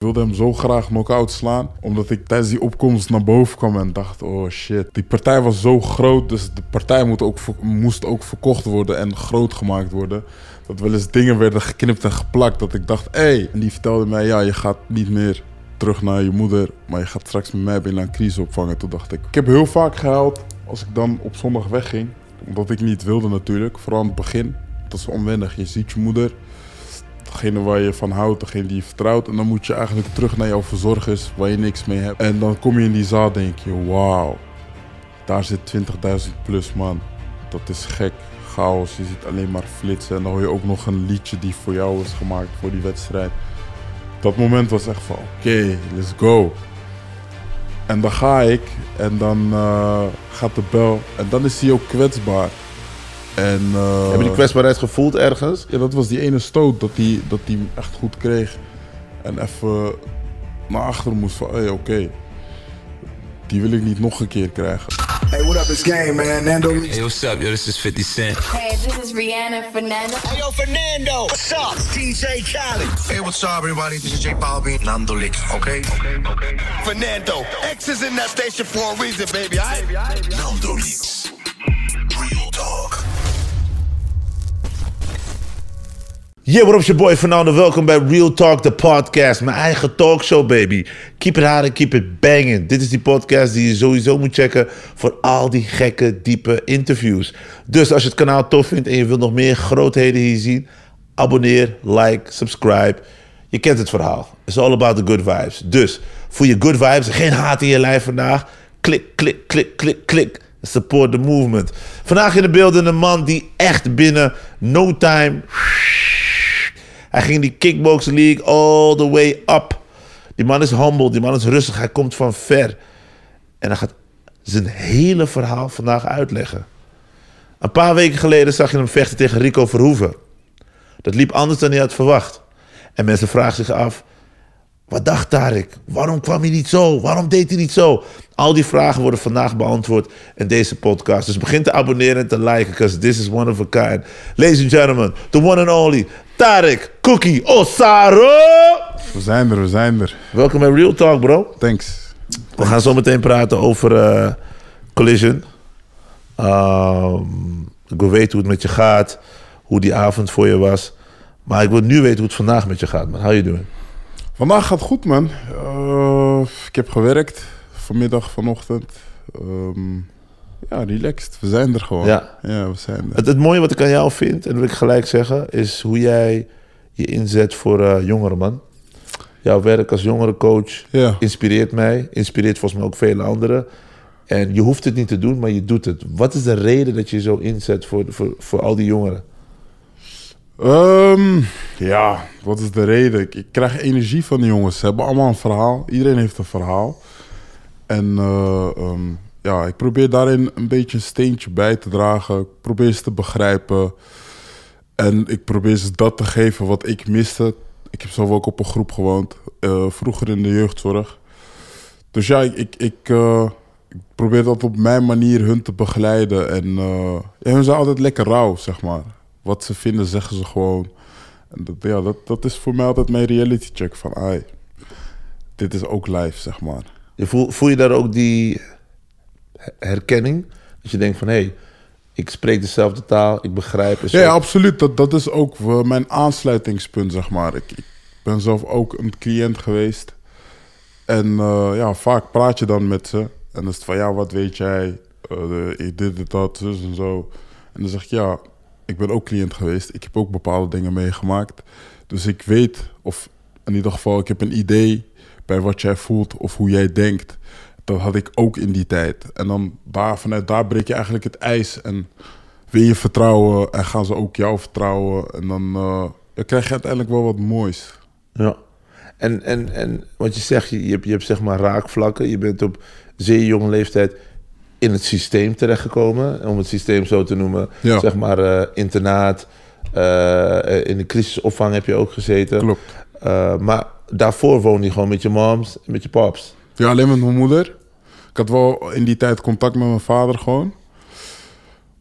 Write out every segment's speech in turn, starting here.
Ik wilde hem zo graag knock-out slaan, omdat ik tijdens die opkomst naar boven kwam en dacht, oh shit. Die partij was zo groot, dus de partij moet ook, moest ook verkocht worden en groot gemaakt worden. Dat wel eens dingen werden geknipt en geplakt, dat ik dacht, hé. Hey. En die vertelde mij, ja, je gaat niet meer terug naar je moeder, maar je gaat straks met mij binnen een crisis opvangen. Toen dacht ik, ik heb heel vaak gehuild als ik dan op zondag wegging. Omdat ik niet wilde natuurlijk, vooral aan het begin. Dat is onwennig, je ziet je moeder degene waar je van houdt, degene die je vertrouwt. En dan moet je eigenlijk terug naar jouw verzorgers waar je niks mee hebt. En dan kom je in die zaal denk je, wauw, daar zit 20.000 plus man. Dat is gek, chaos, je ziet alleen maar flitsen. En dan hoor je ook nog een liedje die voor jou is gemaakt voor die wedstrijd. Dat moment was echt van, oké, let's go. En dan ga ik en dan eh, gaat de bel en dan is hij ook kwetsbaar. En, eh, Heb je die kwetsbaarheid gevoeld ergens? ja, dat was die ene stoot dat hij dat die echt goed kreeg. En even naar achter moest van, hé, oké. Die wil ik niet nog een keer krijgen. Hey, what up? It's Game, man. Nando. Hey, what's up? Yo, this is 50 Cent. Hey, this is Rihanna Fernando. Hey, yo, Fernando. What's up? DJ Khaled. Hey, what's up, everybody? This is J Balvin. Nando Lick, okay? Okay, okay. Fernando. X is in that station for a reason, baby. All right? Nando Licks. Real talk. Yeah, what up, your boy Fernando. Welkom bij Real Talk, de podcast. Mijn eigen talkshow, baby. Keep it hard and keep it banging. Dit is die podcast die je sowieso moet checken voor al die gekke, diepe interviews. Dus als je het kanaal tof vindt en je wilt nog meer grootheden hier zien, abonneer, like, subscribe. Je kent het verhaal. It's all about the good vibes. Dus voor je good vibes, geen haat in je lijf vandaag. Klik, klik, klik, klik, klik. Support the movement. Vandaag in de beelden een man die echt binnen no time hij ging die kickbox league all the way up. Die man is humble, die man is rustig, hij komt van ver. En hij gaat zijn hele verhaal vandaag uitleggen. Een paar weken geleden zag je hem vechten tegen Rico Verhoeven. Dat liep anders dan hij had verwacht. En mensen vragen zich af, wat dacht Tarek? Waarom kwam hij niet zo? Waarom deed hij niet zo? Al die vragen worden vandaag beantwoord in deze podcast. Dus begin te abonneren en te liken, because this is one of a kind. Ladies and gentlemen, the one and only Tarek Cookie Osaro. We zijn er, we zijn er. Welkom bij Real Talk, bro. Thanks. We gaan zo meteen praten over eh, Collision. Ehm, ik wil weten hoe het met je gaat, hoe die avond voor je was. Maar ik wil nu weten hoe het vandaag met je gaat, man. How you doing? Vandaag gaat goed, man. Eh, ik heb gewerkt vanmiddag, vanochtend. Ehm, ja, relaxed. We zijn er gewoon. Ja. Ja, we zijn er. Het, het mooie wat ik aan jou vind, en dat wil ik gelijk zeggen, is hoe jij je inzet voor eh, jongeren, man. Jouw werk als jongerencoach Ja. inspireert mij, inspireert volgens mij ook vele anderen. En je hoeft het niet te doen, maar je doet het. Wat is de reden dat je je zo inzet voor, voor, voor al die jongeren? Ehm, ja, wat is de reden? Ik, ik krijg energie van die jongens. Ze hebben allemaal een verhaal. Iedereen heeft een verhaal. En eh, ehm, ja, ik probeer daarin een beetje een steentje bij te dragen. Ik probeer ze te begrijpen. En ik probeer ze dat te geven wat ik miste. Ik heb zelf ook op een groep gewoond. eh, vroeger in de jeugdzorg. Dus ja, ik, ik, eh, ik probeer dat op mijn manier hun te begeleiden. En eh, ja, hun zijn altijd lekker rauw, zeg maar. Wat ze vinden, zeggen ze gewoon. Dat, ja, dat, dat is voor mij altijd mijn reality check. Van, ai, dit is ook live, zeg maar. Je voel, voel je daar ook die herkenning? Dat je denkt van, hé, hey, ik spreek dezelfde taal, ik begrijp. Ja, absoluut. Dat, dat is ook eh, mijn aansluitingspunt, zeg maar. Ik, ik ben zelf ook een cliënt geweest. En eh, ja, vaak praat je dan met ze. En dan is het van, ja, wat weet jij? Eh, de- ik dit en dat, zus en zo. En dan zeg ik, ja, ik ben ook cliënt geweest. Ik heb ook bepaalde dingen meegemaakt. Dus ik weet, of in ieder geval, ik heb een idee bij wat jij voelt of hoe jij denkt. Dat had ik ook in die tijd. En dan daar, vanuit daar breek je eigenlijk het ijs. En win je vertrouwen en gaan ze ook jou vertrouwen. En dan, eh, dan krijg je uiteindelijk wel wat moois. Ja. En, en, en wat je zegt, je, je, hebt, je hebt zeg maar raakvlakken. Je bent op zeer jonge leeftijd in het systeem terechtgekomen. Om het systeem zo te noemen. Ja. Zeg maar eh, internaat. eh, in de crisisopvang heb je ook gezeten. Klopt. Maar daarvoor woonde je gewoon met je moms en met je paps. Ja, alleen met mijn moeder. Had wel in die tijd contact met mijn vader gewoon.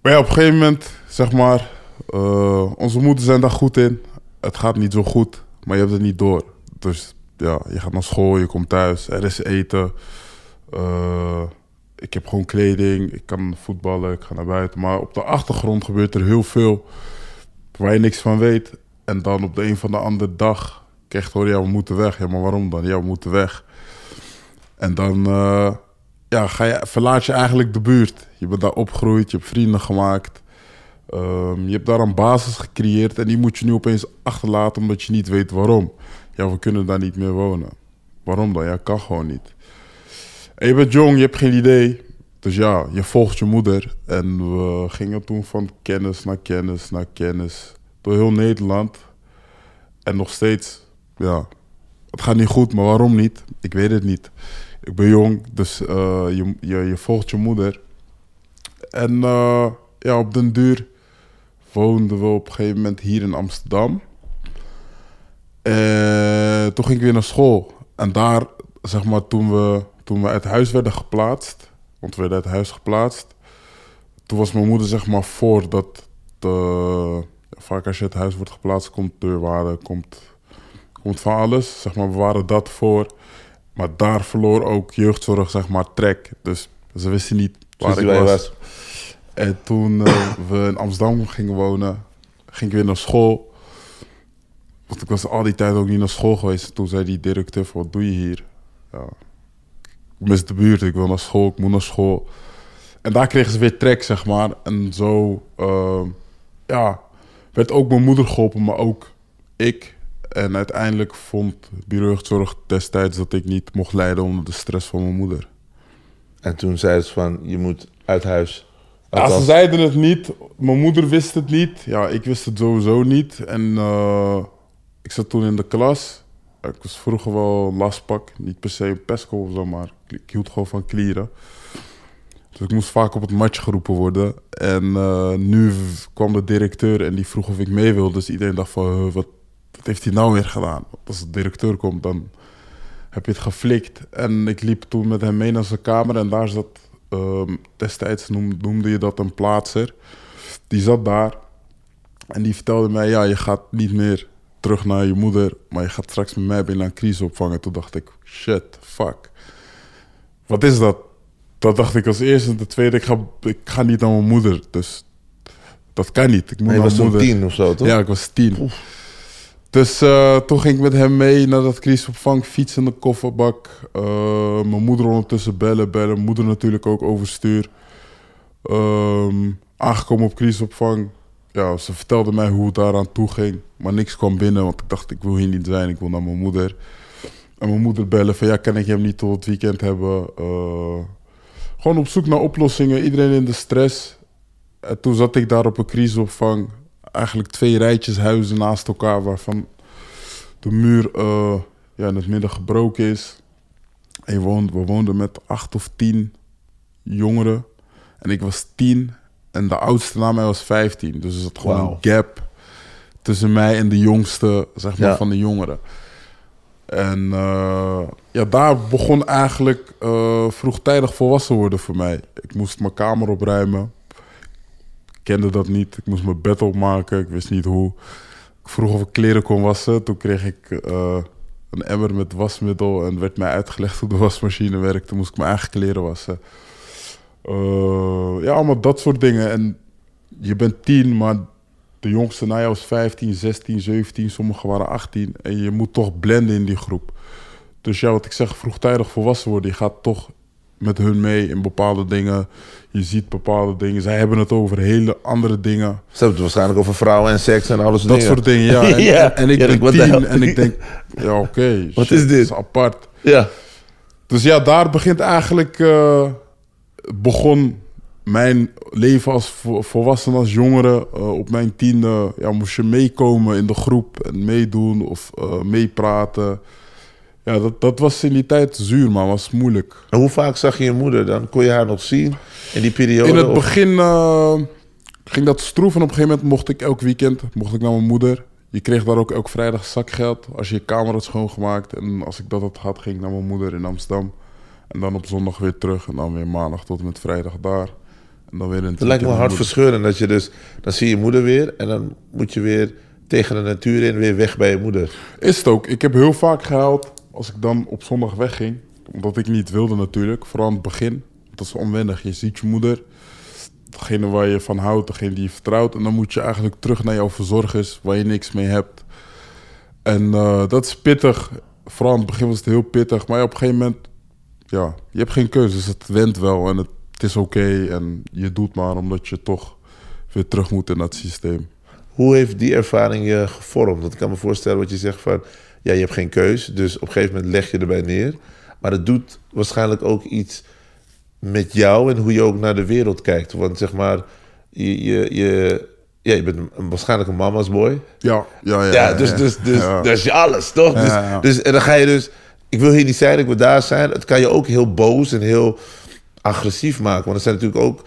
Maar ja, op een gegeven moment, zeg maar, eh, onze moeders zijn daar goed in. Het gaat niet zo goed, maar je hebt het niet door. Dus ja, je gaat naar school, je komt thuis, er is eten. Eh, ik heb gewoon kleding, ik kan voetballen, ik ga naar buiten. Maar op de achtergrond gebeurt er heel veel waar je niks van weet. En dan op de een van de andere dag krijg je horen, ja, we moeten weg. Ja, maar waarom dan? Ja, we moeten weg. En dan eh, ja, ga je, verlaat je eigenlijk de buurt. Je bent daar opgegroeid, je hebt vrienden gemaakt. Ehm, je hebt daar een basis gecreëerd en die moet je nu opeens achterlaten omdat je niet weet waarom. Ja, we kunnen daar niet meer wonen. Waarom dan? Ja, kan gewoon niet. En je bent jong, je hebt geen idee. Dus ja, je volgt je moeder. En we gingen toen van kennis naar kennis naar kennis. Door heel Nederland. En nog steeds, ja, het gaat niet goed, maar waarom niet? Ik weet het niet. Ik ben jong, dus eh, je, je, je volgt je moeder. En eh, ja, op den duur woonden we op een gegeven moment hier in Amsterdam. En toen ging ik weer naar school. En daar, zeg maar, toen we, toen we uit huis werden geplaatst, want we werden uit huis geplaatst, toen was mijn moeder, zeg maar, voor dat. De, vaak als je uit huis wordt geplaatst, komt deurwaarde, komt, komt van alles. Zeg maar, we waren dat voor. Maar daar verloor ook jeugdzorg, zeg maar, trek. Dus ze wisten niet waar ik je was. En toen eh, we in Amsterdam gingen wonen, ging ik weer naar school. Want ik was al die tijd ook niet naar school geweest. Toen zei die directeur wat doe je hier? Ja, ik mis de buurt, ik wil naar school, ik moet naar school. En daar kregen ze weer trek, zeg maar. En zo, eh, ja, werd ook mijn moeder geholpen, maar ook ik. En uiteindelijk vond bureau destijds dat ik niet mocht lijden onder de stress van mijn moeder. En toen zei ze van, je moet uit huis. Ja, ze zeiden het niet. Mijn moeder wist het niet. Ja, ik wist het sowieso niet. En eh, ik zat toen in de klas. Ik was vroeger wel lastpak. Niet per se een pesco of zo, maar ik hield gewoon van klieren. Dus ik moest vaak op het matje geroepen worden. En eh, nu kwam de directeur en die vroeg of ik mee wilde. Dus iedereen dacht van, "Huh, wat, wat heeft hij nou weer gedaan? Als de directeur komt, dan heb je het geflikt. En ik liep toen met hem mee naar zijn kamer en daar zat, ehm, destijds noem- noemde je dat een plaatser. Die zat daar en die vertelde mij, ja, je gaat niet meer terug naar je moeder, maar je gaat straks met mij naar een crisisopvang. En toen dacht ik, shit, fuck. Wat is dat? Dat dacht ik als eerste. En de tweede, ik ga, ik ga niet naar mijn moeder. Dus dat kan niet. Ik moet maar je naar was mijn moeder. tien of zo, toch? Ja, ik was tien. Dus eh, toen ging ik met hem mee naar dat crisisopvang, fietsen in de kofferbak. Eh, mijn moeder ondertussen bellen, bellen. Mijn moeder natuurlijk ook overstuur. Ehm, aangekomen op crisisopvang. Ja, ze vertelde mij hoe het daaraan toe ging. Maar niks kwam binnen, want ik dacht, ik wil hier niet zijn. Ik wil naar mijn moeder. En mijn moeder bellen van, ja, kan ik hem niet tot het weekend hebben? Eh, gewoon op zoek naar oplossingen. Iedereen in de stress. En toen zat ik daar op een crisisopvang. Eigenlijk twee rijtjes huizen naast elkaar, waarvan de muur eh, ja, in het midden gebroken is. En we woonden met acht of tien jongeren. En ik was tien. En de oudste na mij was vijftien. Dus er zat gewoon een gap tussen mij en de jongste zeg maar, Ja. van de jongeren. En eh, ja, daar begon eigenlijk eh, vroegtijdig volwassen worden voor mij. Ik moest mijn kamer opruimen. Kende dat niet. Ik moest mijn bed opmaken. Ik wist niet hoe. Ik vroeg of ik kleren kon wassen. Toen kreeg ik eh, een emmer met wasmiddel en werd mij uitgelegd hoe de wasmachine werkte. Toen moest ik mijn eigen kleren wassen. Eh, ja, allemaal dat soort dingen. En je bent tien, maar de jongste na jou was 15, 16, 17. Sommigen waren 18. En je moet toch blenden in die groep. Dus ja, wat ik zeg, vroegtijdig volwassen worden. Je gaat toch met hun mee in bepaalde dingen. Je ziet bepaalde dingen. Zij hebben het over hele andere dingen. Ze hebben het waarschijnlijk over vrouwen en seks en alles Dat dingen. soort dingen, ja. En, Ja. en, en ik Ja, ben tien en ik denk, ja oké. Wat is dit? Is apart. Ja. Dus ja, daar begint eigenlijk, eh, begon mijn leven als vo- volwassen, als jongere. Eh, op mijn tiende ja, moest je meekomen in de groep en meedoen of eh, meepraten. Ja, dat, dat was in die tijd zuur, maar was moeilijk. En hoe vaak zag je je moeder dan? Kon je haar nog zien in die periode? In het Of- begin eh, ging dat stroef en op een gegeven moment mocht ik elk weekend mocht ik naar mijn moeder. Je kreeg daar ook elk vrijdag zakgeld als je je kamer had schoongemaakt. En als ik dat had gehad, ging ik naar mijn moeder in Amsterdam. En dan op zondag weer terug en dan weer maandag tot en met vrijdag daar. En dan weer in het Het lijkt me weekend hard naar mijn verscheurend dat je dus... Dan zie je moeder weer en dan moet je weer tegen de natuur in weer weg bij je moeder. Is het ook. Ik heb heel vaak gehuild als ik dan op zondag wegging, omdat ik niet wilde natuurlijk, vooral aan het begin, dat is onwennig. Je ziet je moeder, degene waar je van houdt, degene die je vertrouwt, en dan moet je eigenlijk terug naar jouw verzorgers waar je niks mee hebt. En eh, dat is pittig. Vooral aan het begin was het heel pittig, maar op een gegeven moment, ja, je hebt geen keuze, dus het went wel en het, is oké en je doet maar omdat je toch weer terug moet in dat systeem. Hoe heeft die ervaring je gevormd? Want ik kan me voorstellen wat je zegt van... ja, je hebt geen keus, dus op een gegeven moment leg je erbij neer. Maar het doet waarschijnlijk ook iets met jou... en hoe je ook naar de wereld kijkt. Want zeg maar, je, je, je, ja, je bent een- waarschijnlijk een mama's boy. Ja, ja, ja. Ja, dus, dus, dus Ja. dat is je alles, toch? Dus, Ja, dus en dan ga je dus... Ik wil hier niet zijn, ik wil daar zijn. Het kan je ook heel boos en heel agressief maken. Want er zijn natuurlijk ook...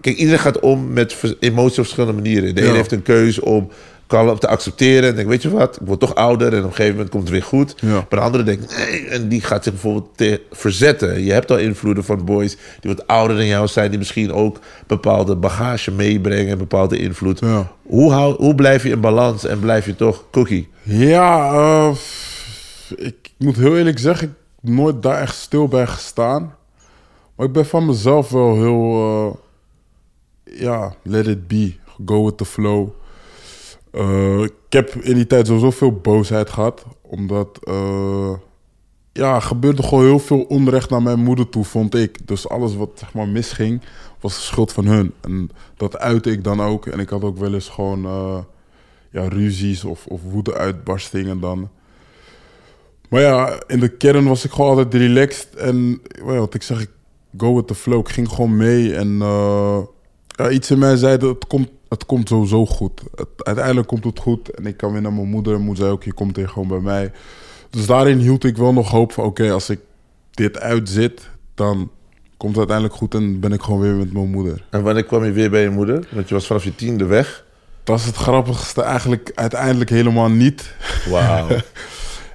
Kijk, iedereen gaat om met emoties op verschillende manieren. De ene heeft een keuze om kalm te accepteren. En denkt, weet je wat, ik word toch ouder. En op een gegeven moment komt het weer goed. Ja. Maar de andere denkt, nee. En die gaat zich bijvoorbeeld te verzetten. Je hebt al invloeden van boys die wat ouder dan jou zijn. Die misschien ook bepaalde bagage meebrengen. En bepaalde invloed. Ja. Hoe, hou, hoe blijf je in balans en blijf je toch cookie? Ja, eh, ik moet heel eerlijk zeggen, ik heb nooit daar echt stil bij gestaan. Maar ik ben van mezelf wel heel, eh, ja, let it be, go with the flow. Eh, ik heb in die tijd sowieso veel boosheid gehad, omdat, eh, ja, er gebeurde gewoon heel veel onrecht naar mijn moeder toe, vond ik. Dus alles wat, zeg maar, misging, was de schuld van hun. En dat uitte ik dan ook. En ik had ook wel eens gewoon... eh, ja, ruzies of, of woede-uitbarstingen dan. Maar ja, in de kern was ik gewoon altijd relaxed. En wat ik zeg, go with the flow. Ik ging gewoon mee. En iets in mij zei dat het komt, het komt sowieso goed. Het, uiteindelijk komt het goed. En ik kan weer naar mijn moeder. Moeder zei ook, je komt hier gewoon bij mij. Dus daarin hield ik wel nog hoop van... Oké, als ik dit uitzit, dan komt het uiteindelijk goed. En ben ik gewoon weer met mijn moeder. En wanneer kwam je weer bij je moeder? Want je was vanaf je tiende weg. Dat is het grappigste eigenlijk uiteindelijk helemaal niet. Wauw.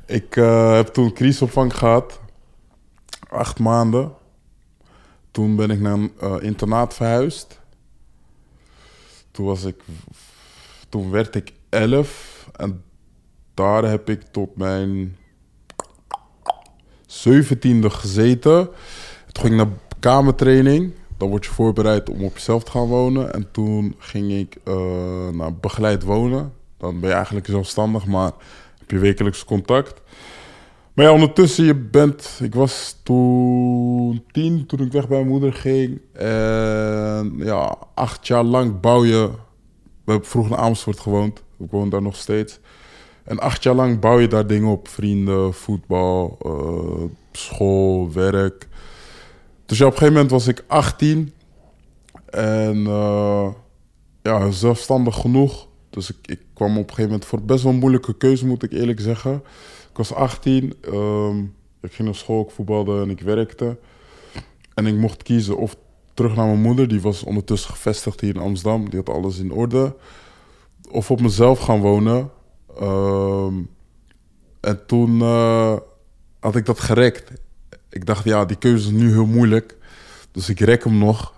Ik eh, heb toen crisisopvang gehad. Acht maanden. Toen ben ik naar een eh, internaat verhuisd. Toen was ik... Toen werd ik elf. En daar heb ik tot mijn zeventiende gezeten. Toen ging ik naar kamertraining. Dan word je voorbereid om op jezelf te gaan wonen. En toen ging ik eh, naar begeleid wonen. Dan ben je eigenlijk zelfstandig, maar heb je wekelijks contact. Maar ja, ondertussen, je bent... Ik was toen tien, toen ik weg bij mijn moeder ging. En ja, acht jaar lang bouw je... We hebben vroeger in Amersfoort gewoond. Ik woon daar nog steeds. En acht jaar lang bouw je daar dingen op. Vrienden, voetbal, eh, school, werk. Dus ja, op een gegeven moment was ik 18. En eh, ja, zelfstandig genoeg. Dus ik, ik kwam op een gegeven moment voor best wel een moeilijke keuze, moet ik eerlijk zeggen. Was 18. ehm, ik ging naar school, ik voetbalde en ik werkte. En ik mocht kiezen of terug naar mijn moeder. Die was ondertussen gevestigd hier in Amsterdam. Die had alles in orde. Of op mezelf gaan wonen. Ehm, en toen eh, had ik dat gerekt. Ik dacht, ja, die keuze is nu heel moeilijk. Dus ik rek hem nog.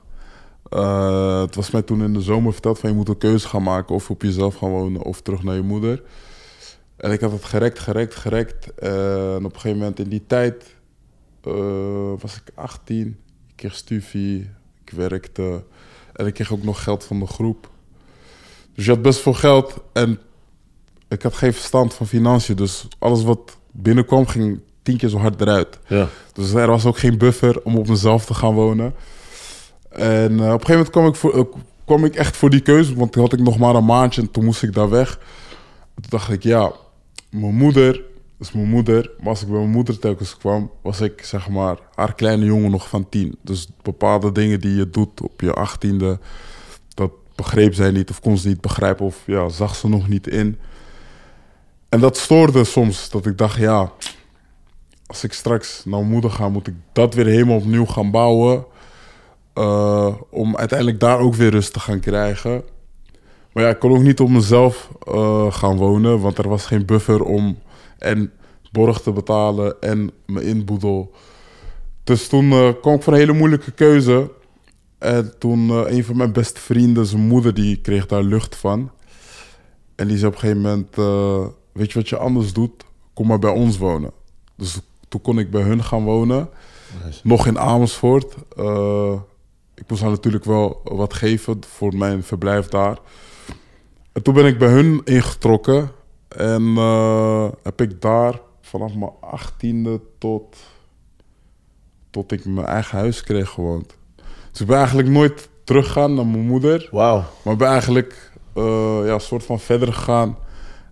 Eh, het was mij toen in de zomer verteld van je moet een keuze gaan maken. Of op jezelf gaan wonen of terug naar je moeder. En ik had het gerekt, gerekt, gerekt. En op een gegeven moment in die tijd eh, was ik 18. Ik kreeg studie, ik werkte. En ik kreeg ook nog geld van de groep. Dus je had best veel geld. En ik had geen verstand van financiën. Dus alles wat binnenkwam ging tien keer zo hard eruit. Ja. Dus er was ook geen buffer om op mezelf te gaan wonen. En eh, op een gegeven moment kwam ik, voor, eh, kwam ik echt voor die keuze. Want toen had ik nog maar een maandje en toen moest ik daar weg. Toen dacht ik, ja, mijn moeder is mijn moeder. Maar als ik bij mijn moeder telkens kwam, was ik zeg maar haar kleine jongen nog van tien. Dus bepaalde dingen die je doet op je achttiende, dat begreep zij niet of kon ze niet begrijpen of ja, zag ze nog niet in. En dat stoorde soms, dat ik dacht, ja, als ik straks naar mijn moeder ga, moet ik dat weer helemaal opnieuw gaan bouwen. eh, om uiteindelijk daar ook weer rust te gaan krijgen. Maar ja, ik kon ook niet op mezelf eh, gaan wonen, want er was geen buffer om en borg te betalen en mijn inboedel. Dus toen eh, kwam ik voor een hele moeilijke keuze. En toen eh, een van mijn beste vrienden, zijn moeder, die kreeg daar lucht van. En die zei op een gegeven moment, weet je wat je anders doet? Kom maar bij ons wonen. Dus toen kon ik bij hun gaan wonen. Nog in Amersfoort. Ik moest haar natuurlijk wel wat geven voor mijn verblijf daar. En toen ben ik bij hun ingetrokken. En eh, heb ik daar vanaf mijn achttiende tot, tot ik mijn eigen huis kreeg gewoond. Dus ik ben eigenlijk nooit teruggegaan naar mijn moeder. Wauw. Maar ik ben eigenlijk eh, ja, een soort van verder gegaan.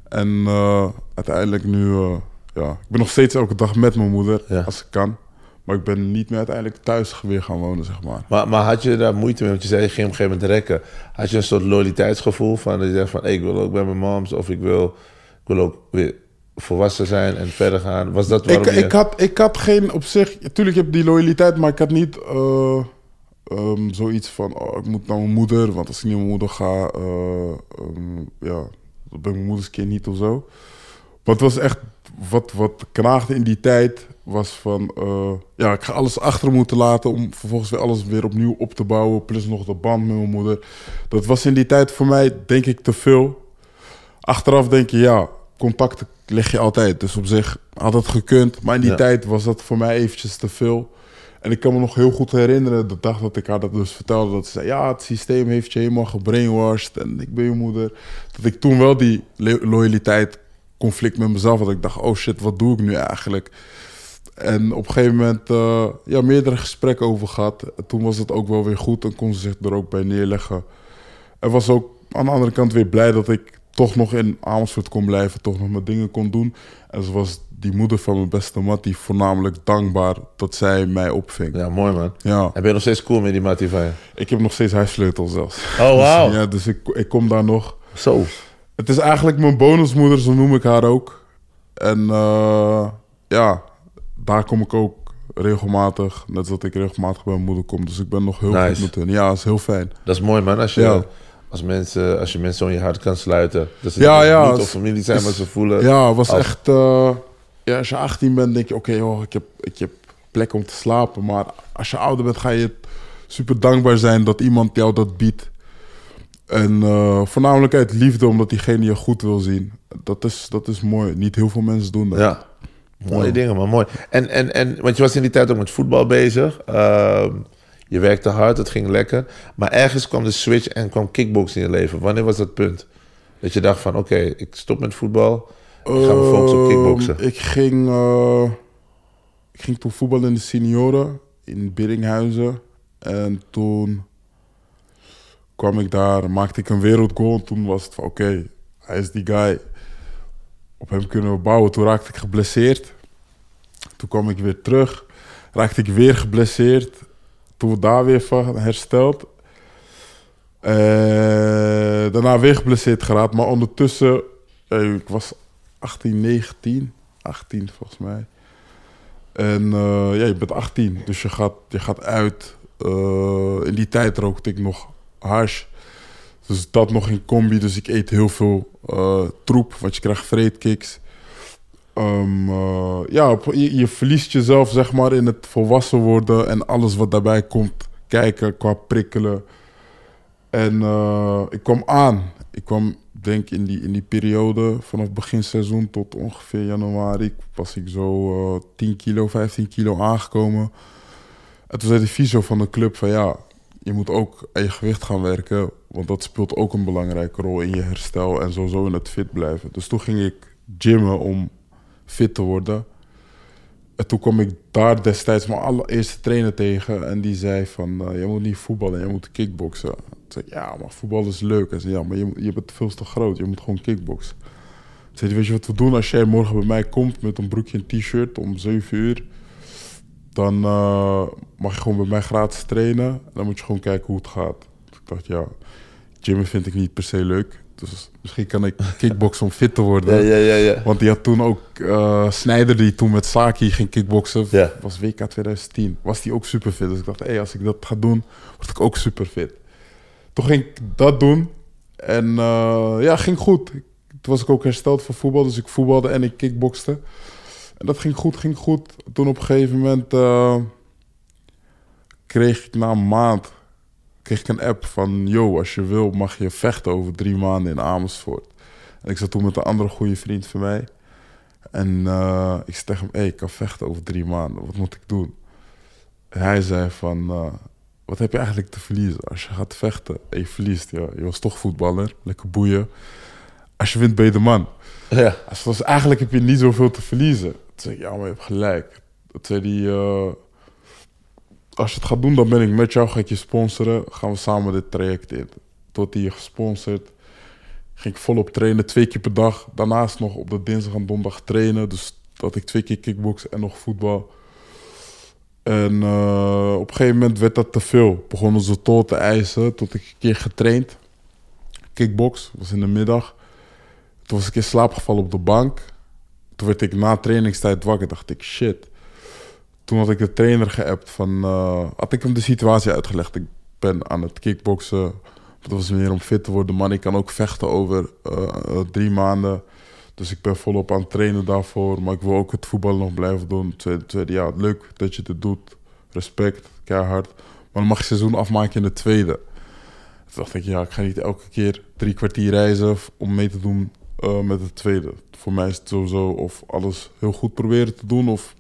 En eh, uiteindelijk nu, ja, ik ben nog steeds elke dag met mijn moeder, Ja. als ik kan. Maar ik ben niet meer uiteindelijk thuis weer gaan wonen, zeg maar. Maar, maar had je daar moeite mee? Want je zei, je ging op een gegeven moment rekken. Had je een soort loyaliteitsgevoel van... dat je zegt van, hey, ik wil ook bij mijn moms... of ik wil, ik wil ook weer volwassen zijn en verder gaan. Was dat waarom Ik, je... ik, had, ik had geen op zich... Natuurlijk heb ik die loyaliteit, maar ik had niet eh, ehm, zoiets van... Oh, ik moet naar mijn moeder, want als ik niet naar mijn moeder ga... eh, ehm, ja, dan ben ik mijn moeders kind niet of zo. Wat was echt... Wat, wat knaagde in die tijd was van... eh, ja, ik ga alles achter moeten laten... om vervolgens weer alles weer opnieuw op te bouwen. Plus nog de band met mijn moeder. Dat was in die tijd voor mij, denk ik, te veel. Achteraf denk je, ja, contacten leg je altijd. Dus op zich had het gekund. Maar in die Ja. tijd was dat voor mij eventjes te veel. En ik kan me nog heel goed herinneren, de dag dat ik haar dat dus vertelde, dat ze zei, ja, het systeem heeft je helemaal gebrainwashed en ik ben je moeder. Dat ik toen wel die lo- loyaliteit, conflict met mezelf had. Ik dacht, oh shit, wat doe ik nu eigenlijk? En op een gegeven moment, eh, ja, meerdere gesprekken over gehad. En toen was het ook wel weer goed en kon ze zich er ook bij neerleggen. En was ook aan de andere kant weer blij dat ik toch nog in Amersfoort kon blijven, toch nog mijn dingen kon doen. En ze was die moeder van mijn beste mattie voornamelijk dankbaar dat zij mij opving. Ja. Ja, mooi man. En ben je nog steeds cool met die mattie van je? ik heb nog steeds huissleutel zelfs. Oh, wauw. Dus, ja, dus ik, ik kom daar nog. Zo. Het is eigenlijk mijn bonusmoeder, zo noem ik haar ook. En eh, ja, daar kom ik ook regelmatig, net zoals ik regelmatig bij mijn moeder kom. Dus ik ben nog heel Nice. goed met hen. Ja, is heel fijn. Dat is mooi man. Als je, Ja. als mensen, als je mensen in je hart kan sluiten. Dat ze Ja, niet ja, of het- familie zijn, is- maar ze voelen... Ja, het was als- echt. eh, ja, als je 18 bent, denk je: oké, joh, ik, heb, ik heb plek om te slapen. Maar als je ouder bent, ga je super dankbaar zijn dat iemand jou dat biedt. En eh, voornamelijk uit liefde, omdat diegene je goed wil zien. Dat is, dat is mooi. Niet heel veel mensen doen dat. Ja. Mooie Ja. dingen, maar mooi. En, en, en, want je was in die tijd ook met voetbal bezig. Ehm, je werkte hard, het ging lekker. Maar ergens kwam de switch en kwam kickboxen in je leven. Wanneer was dat punt? Dat je dacht van, oké, ik stop met voetbal. Ik ga me focussen op kickboksen. Ehm, Ik ging, eh, ik ging toen voetballen in de senioren in Biddinghuizen. En toen kwam ik daar, maakte ik een wereldgoal. En toen was het van oké, hij is die guy. Op hem kunnen we bouwen. Toen raakte ik geblesseerd. Toen kwam ik weer terug. Raakte ik weer geblesseerd. Toen we daar weer van hersteld. Eh, daarna weer geblesseerd geraakt. Maar ondertussen, eh, ik was 18, 19. 18 volgens mij. En eh, ja, je bent 18, dus je gaat, je gaat uit. In die tijd rookte ik nog hash. Dus dat nog in combi. Dus ik eet heel veel eh, troep, want je krijgt vreedkicks. Ehm, eh, ja, je, je verliest jezelf zeg maar in het volwassen worden en alles wat daarbij komt kijken qua prikkelen. En eh, ik kwam aan. Ik kwam, denk in die, in die periode, vanaf begin seizoen tot ongeveer januari, was ik zo eh 10 kilo, 15 kilo aangekomen. En toen zei de fysio van de club van ja, je moet ook aan je gewicht gaan werken, want dat speelt ook een belangrijke rol in je herstel en sowieso in het fit blijven. Dus toen ging ik gymmen om fit te worden. En toen kwam ik daar destijds mijn allereerste trainer tegen. En die zei van, uh, je moet niet voetballen, je moet kickboksen. Toen zei ik, ja, maar voetbal is leuk. Hij zei, ja, maar je, je bent veel te groot, je moet gewoon kickboksen. Toen zei weet je wat we doen? Als jij morgen bij mij komt met een broekje en t-shirt om 7 uur... dan uh, mag je gewoon bij mij gratis trainen. En dan moet je gewoon kijken hoe het gaat. Dus ik dacht, ja, gymmen vind ik niet per se leuk. Dus misschien kan ik kickboksen om fit te worden. Ja, ja, ja, ja. Want die had toen ook uh, Snijder, die toen met Saki ging kickboksen. Ja. was WK 2010. Was die ook super fit. Dus ik dacht, hey, als ik dat ga doen, word ik ook super fit. Toen ging ik dat doen. En uh, ja, ging goed. Toen was ik ook hersteld van voetbal. Dus ik voetbalde en ik kickbokste. En dat ging goed, ging goed. Toen op een gegeven moment uh, kreeg ik na een maand kreeg ik een app van... Yo, als je wil mag je vechten over drie maanden in Amersfoort. En ik zat toen met een andere goede vriend van mij. En eh, ik zei tegen hem, hey, ik kan vechten over drie maanden. Wat moet ik doen? En hij zei van, eh, wat heb je eigenlijk te verliezen? Als je gaat vechten en je verliest, ja, je was toch voetballer, lekker boeien. Als je wint, ben je de man. Ja. Dus eigenlijk heb je niet zoveel te verliezen. Toen zei ja, maar je hebt gelijk. Toen zei hij, eh, als je het gaat doen, dan ben ik met jou, ga ik je sponsoren. Gaan we samen dit traject in. Tot hij je gesponsord. Ging ik volop trainen, twee keer per dag. Daarnaast nog op de dinsdag en donderdag trainen. Dus dat ik twee keer kickbox en nog voetbal. En eh, op een gegeven moment werd dat te veel. Begonnen ze tol te eisen. Tot ik een keer getraind. Kickbox, was in de middag. Toen was ik in slaap gevallen op de bank. Toen werd ik na trainingstijd wakker. Dacht ik, shit. Toen had ik de trainer geappt van... eh, had ik hem de situatie uitgelegd. Ik ben aan het kickboksen. Dat was meer om fit te worden. Man, ik kan ook vechten over eh, eh, drie maanden. Dus ik ben volop aan het trainen daarvoor. Maar ik wil ook het voetbal nog blijven doen. Tweede, tweede ja, leuk dat je dit doet. Respect, keihard. Maar dan mag je seizoen afmaken in de tweede. Toen dacht ik, ja, ik ga niet elke keer drie kwartier reizen om mee te doen eh, met de tweede. Voor mij is het sowieso of alles heel goed proberen te doen of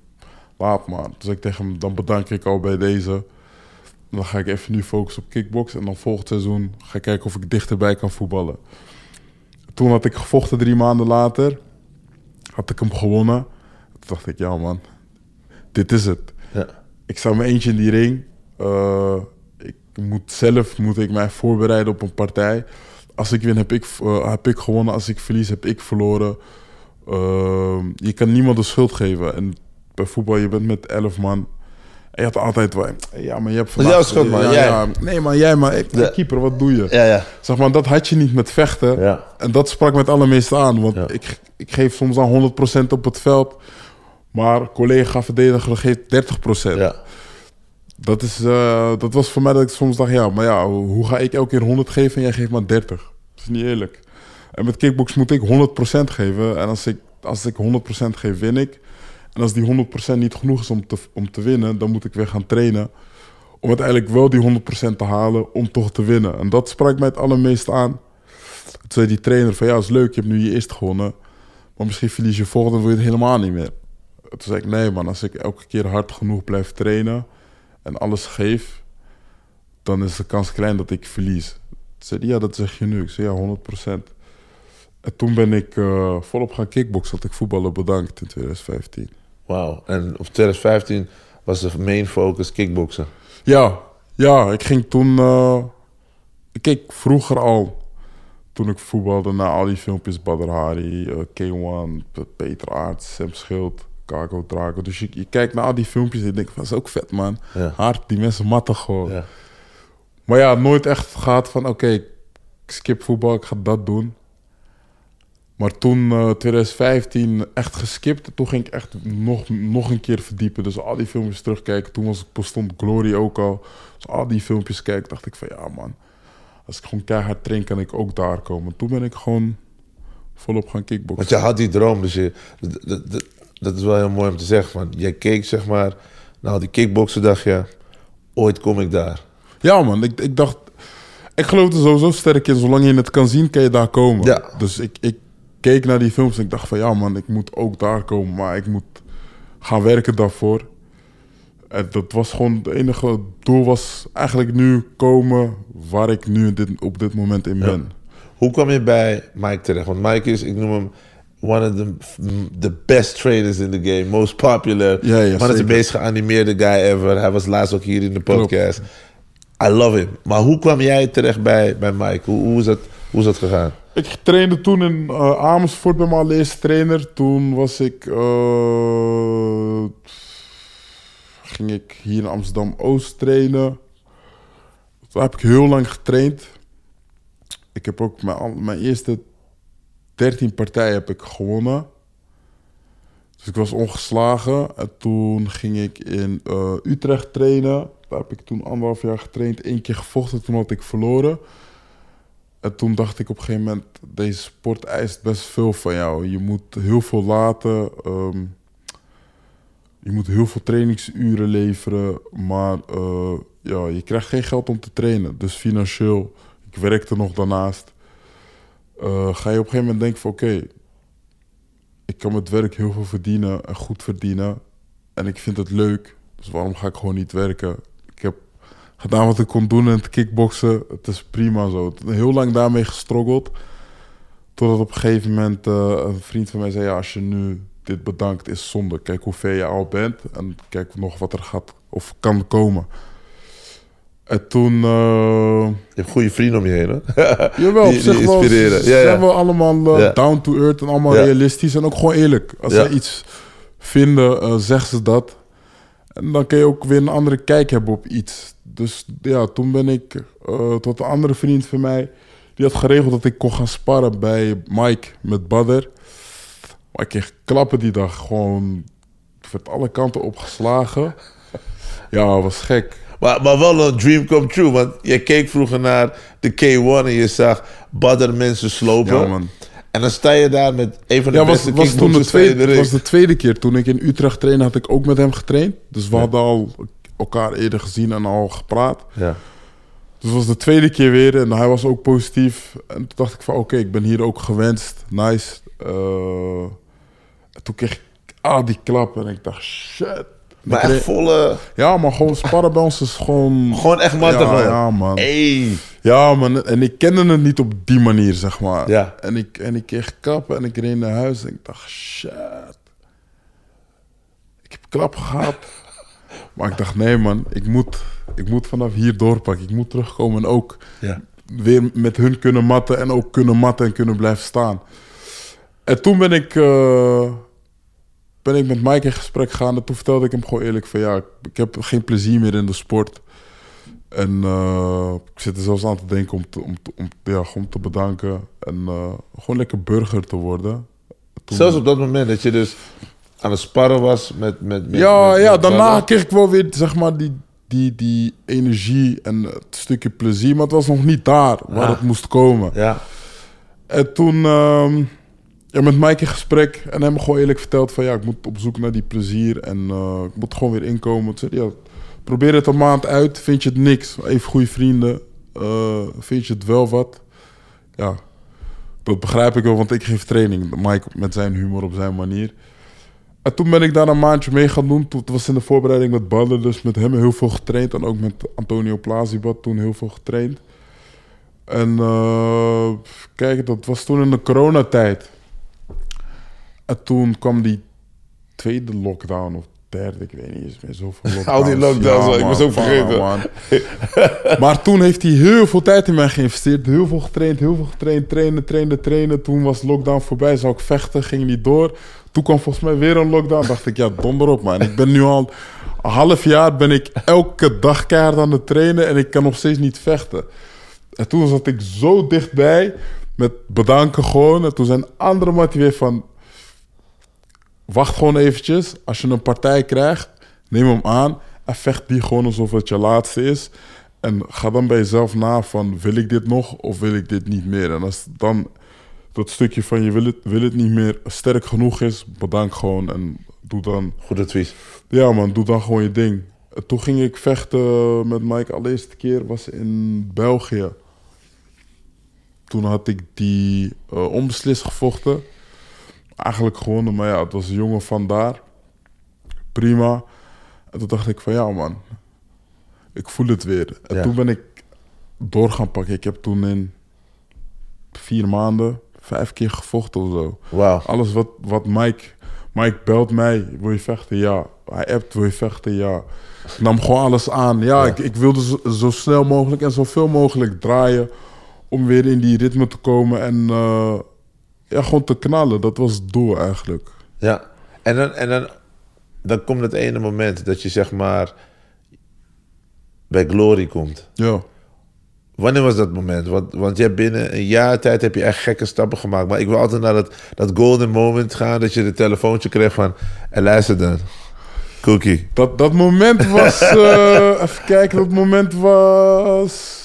laat maar. Dus ik tegen hem, dan bedank ik al bij deze. Dan ga ik even nu focussen op kickbox en dan volgend seizoen ga ik kijken of ik dichterbij kan voetballen. Toen had ik gevochten drie maanden later. Had ik hem gewonnen. Toen dacht ik, ja man, dit is het Ja. ik sta mijn eentje in die ring. Eh, ik moet zelf moet ik mij voorbereiden op een partij. Als ik win, heb ik, eh, heb ik gewonnen. Als ik verlies, heb ik verloren. Eh, je kan niemand de schuld geven. En bij voetbal, je bent met elf man. En je had altijd wel... Ja, maar je hebt vandaag... jouw schuld, man. Ja, Jij. ja. nee, maar jij, maar ik, keeper, wat doe je? Ja, ja. Zeg maar, dat had je niet met vechten. Ja. En dat sprak met allermeeste aan. Want Ja. ik, ik geef soms aan 100% op het veld. Maar collega-verdediger geeft 30%. Ja. Dat, is, eh, dat was voor mij dat ik soms dacht, ja, maar ja, hoe ga ik elke keer 100 geven en jij geeft maar 30? Dat is niet eerlijk. En met kickbox moet ik 100% geven. En als ik, als ik 100% geef, win ik. En als die 100% niet genoeg is om te, om te winnen, dan moet ik weer gaan trainen. Om uiteindelijk wel die 100% te halen om toch te winnen. En dat sprak mij het allermeest aan. Toen zei die trainer van, ja, is leuk, je hebt nu je eerst gewonnen. Maar misschien verlies je volgende en wil je het helemaal niet meer. Toen zei ik, nee man, als ik elke keer hard genoeg blijf trainen en alles geef, dan is de kans klein dat ik verlies. Toen zei ja, dat zeg je nu. Ik zei, ja, 100%. En toen ben ik eh, volop gaan kickboksen, had ik voetballen bedankt in 2015. Wauw. En op 2015 was de main focus kickboksen. Ja, ja, ik ging toen... eh, ik keek vroeger al, toen ik voetbalde, naar al die filmpjes. Badr Hari, eh, K1, P- Peter Aerts, Sam Schild, Cargo Drago. Dus je, je kijkt naar al die filmpjes en je denkt van, dat is ook vet, man. Ja. Hard, die mensen matten gewoon. Ja. Maar ja, nooit echt gehad van, oké, ik skip voetbal, ik ga dat doen. Maar toen, eh 2015, echt geskipt. Toen ging ik echt nog, nog een keer verdiepen. Dus al die filmpjes terugkijken. Toen was, bestond Glory ook al. Dus al die filmpjes kijken, dacht ik van, ja man. Als ik gewoon keihard train, kan ik ook daar komen. Toen ben ik gewoon volop gaan kickboksen. Want je had die droom, dus je, dat, is wel heel mooi om te zeggen. Want jij keek zeg maar naar die kickboksen, dacht je, ooit kom ik daar. Ja, man. Ik, ik dacht... Ik geloof er sowieso sterk in. Zolang je het kan zien, kan je daar komen. Ja. Dus ik, ik keek naar die films en ik dacht van... Ja, man, ik moet ook daar komen. Maar ik moet gaan werken daarvoor. En dat was gewoon... Het enige doel was eigenlijk nu komen... waar ik nu dit, op dit moment in ben. Hoe kwam je bij Mike terecht? Want Mike is, ik noem hem, one of the, the best trainers in the game. Most popular. Ja, ja, is de meest geanimeerde guy ever. Hij was laatst ook hier in de podcast. I love him. Maar hoe kwam jij terecht bij, bij Mike? Hoe, hoe, is dat, hoe is dat gegaan? Ik trainde toen in eh, Amersfoort bij mijn allereerste trainer. Toen was ik. eh, ging ik hier in Amsterdam Oost trainen. Toen heb ik heel lang getraind. Ik heb ook mijn, al- mijn eerste 13 partijen heb ik gewonnen. Dus ik was ongeslagen. En toen ging ik in eh, Utrecht trainen. Daar heb ik toen anderhalf jaar getraind. Eén keer gevochten, toen had ik verloren. En toen dacht ik op een gegeven moment, deze sport eist best veel van jou. Je moet heel veel laten. ehm, je moet heel veel trainingsuren leveren. Maar eh, ja, je krijgt geen geld om te trainen. Dus financieel, ik werkte nog daarnaast. Eh, ga je op een gegeven moment denken van oké, ik kan met werk heel veel verdienen en goed verdienen. En ik vind het leuk. Dus waarom ga ik gewoon niet werken? Ik heb gedaan wat ik kon doen in het kickboksen. Het is prima zo. Heel lang daarmee gestruggeld. Totdat op een gegeven moment eh, een vriend van mij zei... Ja, als je nu dit bedankt is zonde. Kijk hoe ver je al bent. En kijk nog wat er gaat of kan komen. En toen... eh, Je hebt goede vrienden om je heen, hè? Jawel, op zich wel. inspireren. Ja, zijn wel allemaal eh, down to earth en allemaal realistisch en ook gewoon eerlijk. Als ze iets vinden, eh zeggen ze dat. En dan kun je ook weer een andere kijk hebben op iets. Dus ja, toen ben ik tot een andere vriend van mij... die had geregeld dat ik kon gaan sparren bij Mike met Badder. Maar ik kreeg klappen die dag. Gewoon werd alle kanten opgeslagen. Ja, was gek. Maar, maar wel een dream come true. Want je keek vroeger naar de K1 en je zag badder mensen slopen. Ja, man. En dan sta je daar met een van de Ja, was, beste was toen de tweede, de was de tweede keer. Toen ik in Utrecht trainde, had ik ook met hem getraind. Dus we hadden al elkaar eerder gezien en al gepraat. Ja. Dus was de tweede keer weer en hij was ook positief. En toen dacht ik van, oké, ik ben hier ook gewenst. Nice. Eh, en toen kreeg ik al die klappen en ik dacht, shit. Maar echt volle... Ja, maar gewoon sparren bij ons is gewoon... Gewoon echt matten ja, gewoon. ja, man. Hey. Ja, man. En ik kende het niet op die manier, zeg maar. Ja. En ik, en ik kreeg klappen en ik reed naar huis en ik dacht, shit. Ik heb klappen gehad. maar ik dacht, nee man, ik moet, ik moet vanaf hier doorpakken. Ik moet terugkomen en ook Ja. weer met hun kunnen matten en ook kunnen matten en kunnen blijven staan. En toen ben ik, eh, ben ik met Mike in gesprek gegaan en toen vertelde ik hem gewoon eerlijk van ja, ik heb geen plezier meer in de sport. En eh, ik zit er zelfs aan te denken om te, om, te- om, ja, gewoon te bedanken en eh, gewoon lekker burger te worden. Toen- Zelfs op dat moment dat je dus aan het sparren was met... met, met ja, met- ja, met daarna kreeg ik wel weer zeg maar die, die, die energie en het stukje plezier, maar het was nog niet daar waar Ah. het moest komen. Ja. En toen ehm, ja, met Mike in gesprek en hem gewoon eerlijk verteld van ja, ik moet op zoek naar die plezier en eh, ik moet gewoon weer inkomen. Zei ja, probeer het een maand uit, vind je het niks, even goede vrienden, eh, vind je het wel wat? Ja, dat begrijp ik wel, want ik geef training. Mike met zijn humor op zijn manier. En toen ben ik daar een maandje mee gaan doen. Toen was in de voorbereiding met Badder, dus met hem heel veel getraind. En ook met Antonio Plazibad toen heel veel getraind. En eh, kijk, dat was toen in de coronatijd. En toen kwam die tweede lockdown of derde, ik weet niet eens meer zoveel lockdowns. Al die lockdowns, ik was ook man, vergeten. man. maar toen heeft hij heel veel tijd in mij geïnvesteerd. Heel veel getraind, heel veel getraind. Trainen, trainen, trainen. Toen was lockdown voorbij, zou ik vechten, ging niet door. Toen kwam volgens mij weer een lockdown. Dacht ik, ja, donder op, man. Ik ben nu al een half jaar ben ik elke dag keihard aan het trainen en ik kan nog steeds niet vechten. En toen zat ik zo dichtbij met bedanken gewoon. En toen zijn andere matten weer van... Wacht gewoon eventjes. Als je een partij krijgt, neem hem aan. En vecht die gewoon alsof het je laatste is. En ga dan bij jezelf na van... Wil ik dit nog of wil ik dit niet meer? En als dan dat stukje van je wil het, wil het niet meer sterk genoeg is... Bedank gewoon en doe dan... Goed advies. Ja man, doe dan gewoon je ding. En Toen ging ik vechten met Mike. Allereerste keer was in België. Toen had ik die eh, onbeslist gevochten. Eigenlijk gewonnen, maar ja, het was een jongen van daar. Prima. En toen dacht ik van ja man, ik voel het weer. En Ja. toen ben ik door gaan pakken. Ik heb toen in vier maanden vijf keer gevochten of zo. Wauw. Alles wat, wat Mike... Mike belt mij, wil je vechten? Ja. Hij appt, wil je vechten? Ja. Ik nam gewoon alles aan. Ja, Ik, ik wilde zo, zo snel mogelijk en zoveel mogelijk draaien... om weer in die ritme te komen en eh, ja, gewoon te knallen. Dat was het doel eigenlijk. Ja. En dan, en dan, dan komt het ene moment dat je zeg maar bij Glory komt. Ja. Wanneer was dat moment? Want, want je hebt binnen een jaar tijd heb je echt gekke stappen gemaakt. Maar ik wil altijd naar dat, dat golden moment gaan. Dat je de telefoontje kreeg van... En luister dan. Cookie. Dat, dat moment was... eh, even kijken, dat moment was...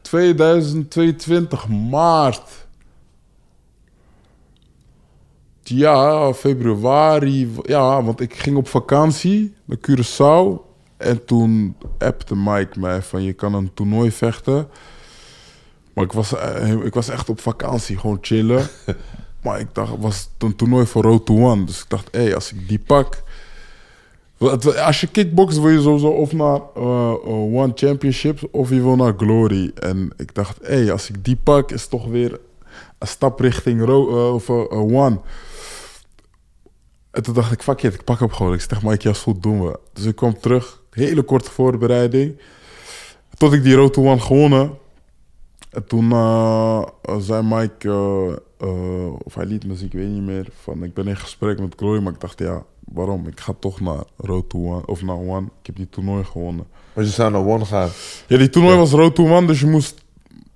2022, maart. Ja, februari. Ja, want ik ging op vakantie naar Curaçao. En toen appte Mike mij van je kan een toernooi vechten. Maar ik was, eh, ik was echt op vakantie, gewoon chillen. Maar ik dacht, het was een toernooi voor Road to One. Dus ik dacht, hé, hey, als ik die pak... Als je kickboxt wil je sowieso of naar eh, eh, One Championships of je wil naar Glory. En ik dacht, hé, hey, als ik die pak is toch weer een stap richting Ro of, One. En toen dacht ik, fuck it, ik pak hem gewoon. Ik zeg, Mike, ja, is goed, doen we. Dus ik kwam terug, hele korte voorbereiding. Tot ik die Road to One gewonnen. En toen eh, zei Mike, eh, eh, of hij liet me zien, ik weet niet meer, van ik ben in gesprek met Glory, maar ik dacht, ja, waarom? Ik ga toch naar Road to One, of naar One. Ik heb die toernooi gewonnen. Maar je zou naar One gaan. Ja, die toernooi was Road to One, dus je moest...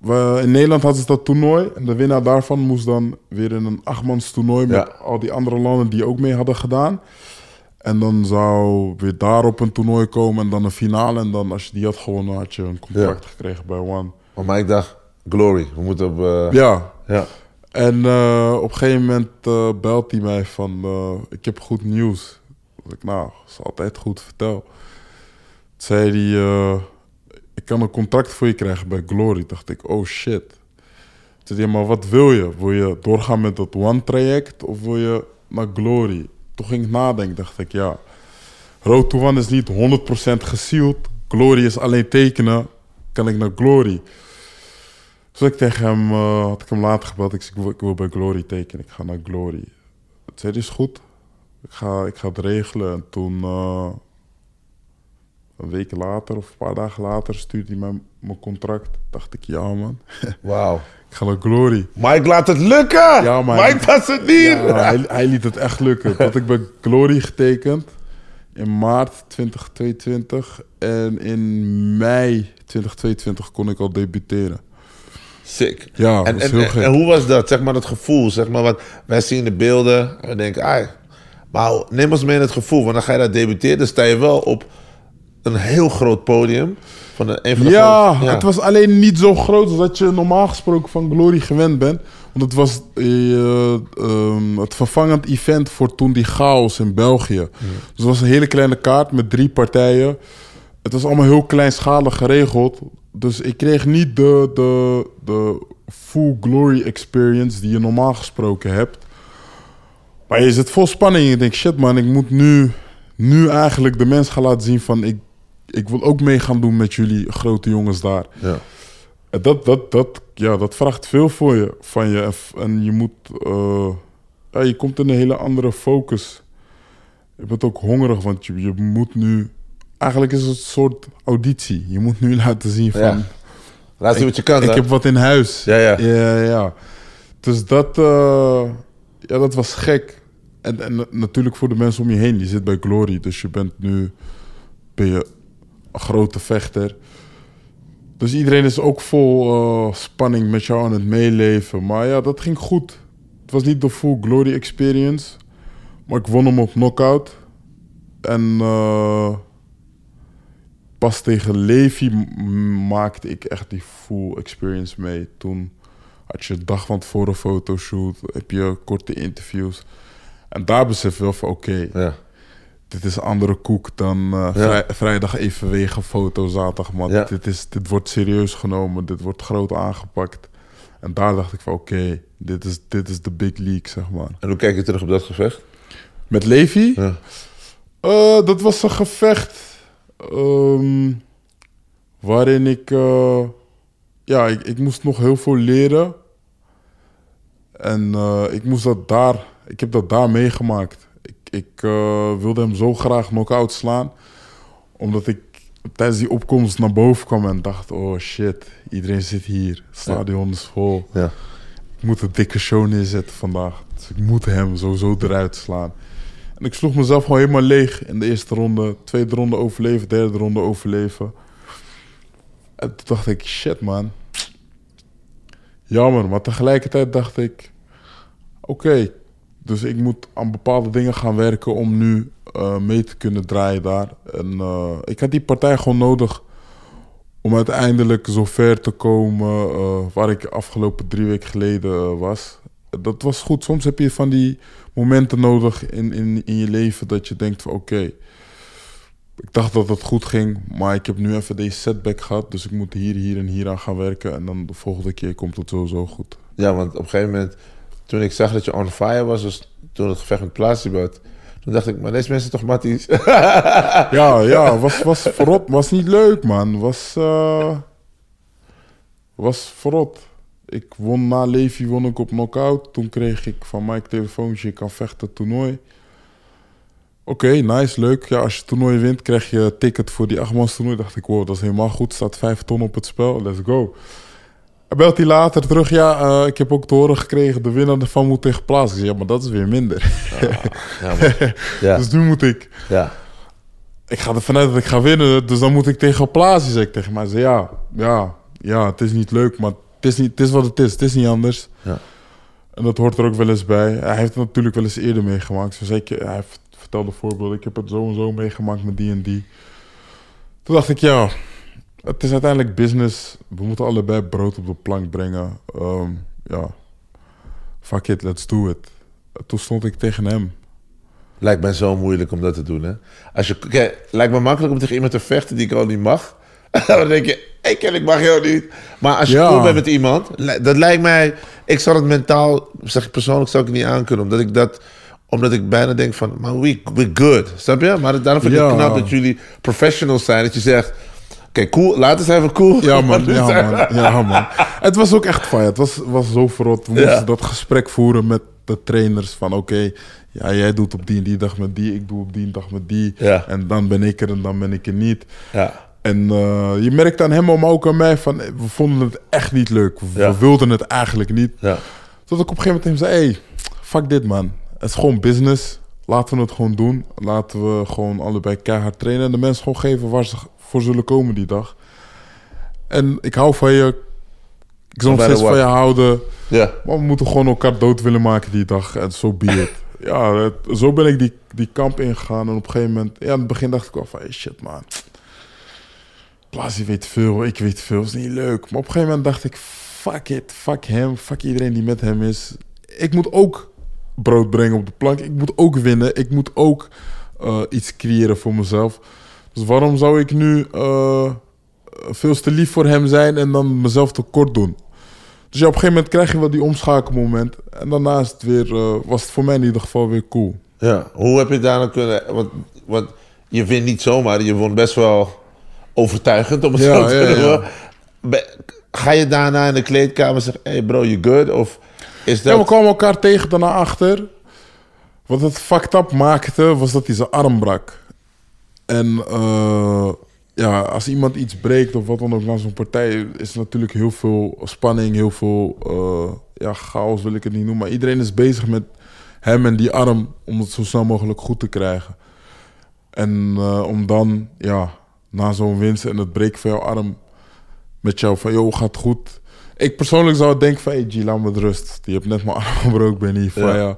we- in Nederland hadden ze dat toernooi. En de winnaar daarvan moest dan weer in een achtmans toernooi... met Ja. al die andere landen die ook mee hadden gedaan. En dan zou weer daarop een toernooi komen en dan een finale. En dan als je die had gewonnen, had je een contract gekregen bij One. Maar ik dacht, Glory, we moeten op... eh, Ja, ja. en eh, op een gegeven moment eh, belt hij mij van... ik heb goed nieuws. Dat ik, nou, is altijd goed, vertel. Toen zei hij... ik kan een contract voor je krijgen bij Glory. dacht ik, oh shit. Toen zei maar wat wil je? Wil je doorgaan met dat One-traject of wil je naar Glory? Toen ging ik nadenken, dacht ik, ja... Road to One is niet 100% gesealed. Glory is alleen tekenen. Kan ik naar Glory? Dus ik tegen hem, eh, had ik hem later gebeld. Ik ik wil bij Glory tekenen. Ik ga naar Glory. Het zei, is goed. Ik ga, ik ga het regelen. En toen, eh, een week later of een paar dagen later, stuurde hij mij mijn contract. Dacht ik, ja man, Wauw. ik ga naar Glory. Mike, laat het lukken! Ja, maar- Mike, dat is het niet! Ja, hij, hij liet het echt lukken. Had ik bij Glory getekend in maart 2022. En in mei 2022 kon ik al debuteren. Sick. Ja, en, dat en, hoe was dat? Zeg maar het gevoel. Zeg maar, wat, wij zien de beelden en we denken, ai. Maar neem ons mee in het gevoel. Want dan ga je daar debuteren. Dan sta je wel op een heel groot podium. Van de, een van de Ja, het was alleen niet zo groot als dat je normaal gesproken van Glory gewend bent. Want het was ehm, het vervangend event voor toen die chaos in België. Dus het was een hele kleine kaart met drie partijen. Het was allemaal heel kleinschalig geregeld. Dus ik kreeg niet de, de, de full Glory experience die je normaal gesproken hebt. Maar je zit vol spanning. Je denkt, shit man, ik moet nu, nu eigenlijk de mens gaan laten zien van... Ik, ik wil ook mee gaan doen met jullie grote jongens daar. Ja. Dat, dat, dat, ja, dat vraagt veel voor je, van je. En je moet... eh, ja, je komt in een hele andere focus. Je bent ook hongerig, want je, je moet nu... Eigenlijk is het een soort auditie. Je moet nu laten zien van... Ja. Laat zien wat je kan. Ik hè? heb wat in huis. Ja, ja. ja, ja. Dus dat, eh, ja, dat was gek. En, en na- natuurlijk voor de mensen om je heen. Je zit bij Glory, dus je bent nu ben je grote vechter. Dus iedereen is ook vol eh, spanning met jou aan het meeleven. Maar ja, dat ging goed. Het was niet de full Glory experience. Maar ik won hem op knockout. En eh, pas tegen Levi maakte ik echt die full experience mee. Toen had je dag van tevoren fotoshoot, heb je korte interviews. En daar besef je wel van, oké, Ja. Dit is een andere koek dan eh, vrij- vrijdag even wegen foto, zaterdag. Maar dit, is, dit wordt serieus genomen, dit wordt groot aangepakt. En daar dacht ik van, oké, dit, is, dit is de big league, zeg maar. En hoe kijk je terug op dat gevecht? Met Levi? Ja. Eh, dat was een gevecht ehm, waarin ik, eh, ja, ik, ik moest nog heel veel leren. En ik moest dat daar, ik heb dat daar meegemaakt. Ik, eh, wilde hem zo graag knock-out slaan, omdat ik tijdens die opkomst naar boven kwam en dacht, oh shit, iedereen zit hier, het stadion is vol. Ja. Ik moet een dikke show neerzetten vandaag. Dus ik moet hem sowieso eruit slaan. En ik sloeg mezelf gewoon helemaal leeg in de eerste ronde. Tweede ronde overleven, derde ronde overleven. En toen dacht ik, shit man. Jammer, maar tegelijkertijd dacht ik... Oké, dus ik moet aan bepaalde dingen gaan werken om nu eh, mee te kunnen draaien daar. En eh, ik had die partij gewoon nodig om uiteindelijk zo ver te komen eh, waar ik afgelopen drie weken geleden was. Dat was goed. Soms heb je van die momenten nodig in, in, in je leven dat je denkt van oké, ik dacht dat het goed ging, maar ik heb nu even deze setback gehad, dus ik moet hier, hier en hier aan gaan werken en dan de volgende keer komt het sowieso goed. Ja, want op een gegeven moment toen ik zag dat je on fire was, toen het gevecht met Plasiebad. Toen dacht ik, maar deze mensen toch matties? Ja, ja, was, was verrot. Was niet leuk, man. Was, eh, was verrot. Ik won na Levi won ik op knockout. Toen kreeg ik van Mike telefoontje, je kan vechten toernooi. Oké, nice, leuk. Ja, als je toernooi wint, krijg je ticket voor die achtmans toernooi. Dacht ik, wow, dat is helemaal goed. Staat vijf ton op het spel, let's go. Hij belt hij later terug, ja, eh, ik heb ook te horen gekregen, de winnaar ervan moet tegen Plaats. Ik zeg, ja, maar dat is weer minder. ja, man. ja, Dus nu moet ik ja. ik ga ervan uit dat ik ga winnen, dus dan moet ik tegen Plaatje, zeg ik tegen mij. Hij zei, ja, ja, ja, het is niet leuk, maar het is, niet, het is wat het is. Het is niet anders. Ja. En dat hoort er ook wel eens bij. Hij heeft het natuurlijk wel eens eerder meegemaakt. Zoals ik, hij heeft- vertelde voorbeelden, ik heb het zo en zo meegemaakt met die en die. Toen dacht ik, ja, het is uiteindelijk business. We moeten allebei brood op de plank brengen. Ehm, ja, fuck it, let's do it. Toen stond ik tegen hem. Lijkt mij zo moeilijk om dat te doen, hè? Als je, kijk, lijkt me makkelijk om tegen iemand te vechten die ik al niet mag. dan denk je, ik ken, ik mag jou niet. Maar als je Ja. cool bent met iemand, dat lijkt mij... Ik zal het mentaal, zeg ik persoonlijk, zou ik niet aankunnen. Omdat ik dat... Omdat ik bijna denk van, maar we, we good. Snap je? Maar daarom vind ik Ja. het knap dat jullie professionals zijn. Dat je zegt, oké, cool, laten eens even cool. Ja man, ja man, ja man. Het was ook echt fijn. Het was, was zo verrot. We moesten Ja. dat gesprek voeren met de trainers van oké, ja, jij doet op die en die dag met die, ik doe op die dag met die. Ja. En dan ben ik er en dan ben ik er niet. Ja. En eh, je merkt aan hem, maar ook aan mij, van eh, we vonden het echt niet leuk. We, Ja. we wilden het eigenlijk niet. Ja. Tot ik op een gegeven moment hem zei, hey, fuck dit man. Het is gewoon business. Laten we het gewoon doen. Laten we gewoon allebei keihard trainen. En de mensen gewoon geven waar ze voor zullen komen die dag. En ik hou van je. Ik zal nog steeds van je houden. Ja. Maar we moeten gewoon elkaar dood willen maken die dag. En zo be it. ja, het- zo ben ik die, die kamp ingegaan. En op een gegeven moment... Ja, in het begin dacht ik wel van... Hey, shit man. Blasi weet veel. Ik weet veel. is niet leuk. Maar op een gegeven moment dacht ik... Fuck it. Fuck hem. Fuck iedereen die met hem is. Ik moet ook brood brengen op de plank. Ik moet ook winnen. Ik moet ook eh, iets creëren voor mezelf. Dus waarom zou ik nu eh, veel te lief voor hem zijn en dan mezelf tekort doen? Dus ja, op een gegeven moment krijg je wel die omschakelmoment. En daarna is het weer, eh, was het voor mij in ieder geval weer cool. Ja, hoe heb je daar nou kunnen... Want, want je wint niet zomaar, je won best wel overtuigend, om het Ja, zo te ja, ja. Ga je daarna in de kleedkamer zeggen, hey bro, you good? Of is dat... Ja, we kwamen elkaar tegen daarna achter. Wat het fucked up maakte, was dat hij zijn arm brak. En eh, ja, als iemand iets breekt of wat dan ook na zo'n partij, is er natuurlijk heel veel spanning, heel veel eh, ja, chaos wil ik het niet noemen. Maar iedereen is bezig met hem en die arm om het zo snel mogelijk goed te krijgen. En eh, om dan, ja, na zo'n winst en het breken van jouw arm met jou van, joh, gaat goed. Ik persoonlijk zou denken van, hey G, laat me met rust. Je hebt net mijn arm gebroken, ben hier van, Ja. ja.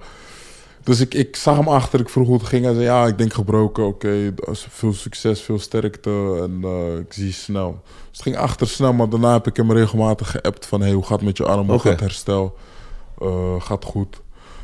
Dus ik, ik zag hem achter, ik vroeg hoe het ging. Hij zei, ja, ik denk gebroken, oké, veel succes, veel sterkte en eh, ik zie snel. Dus het ging achter snel, maar daarna heb ik hem regelmatig geappt van, hey, hoe gaat het met je arm, hoe gaat het herstel? Eh, gaat goed.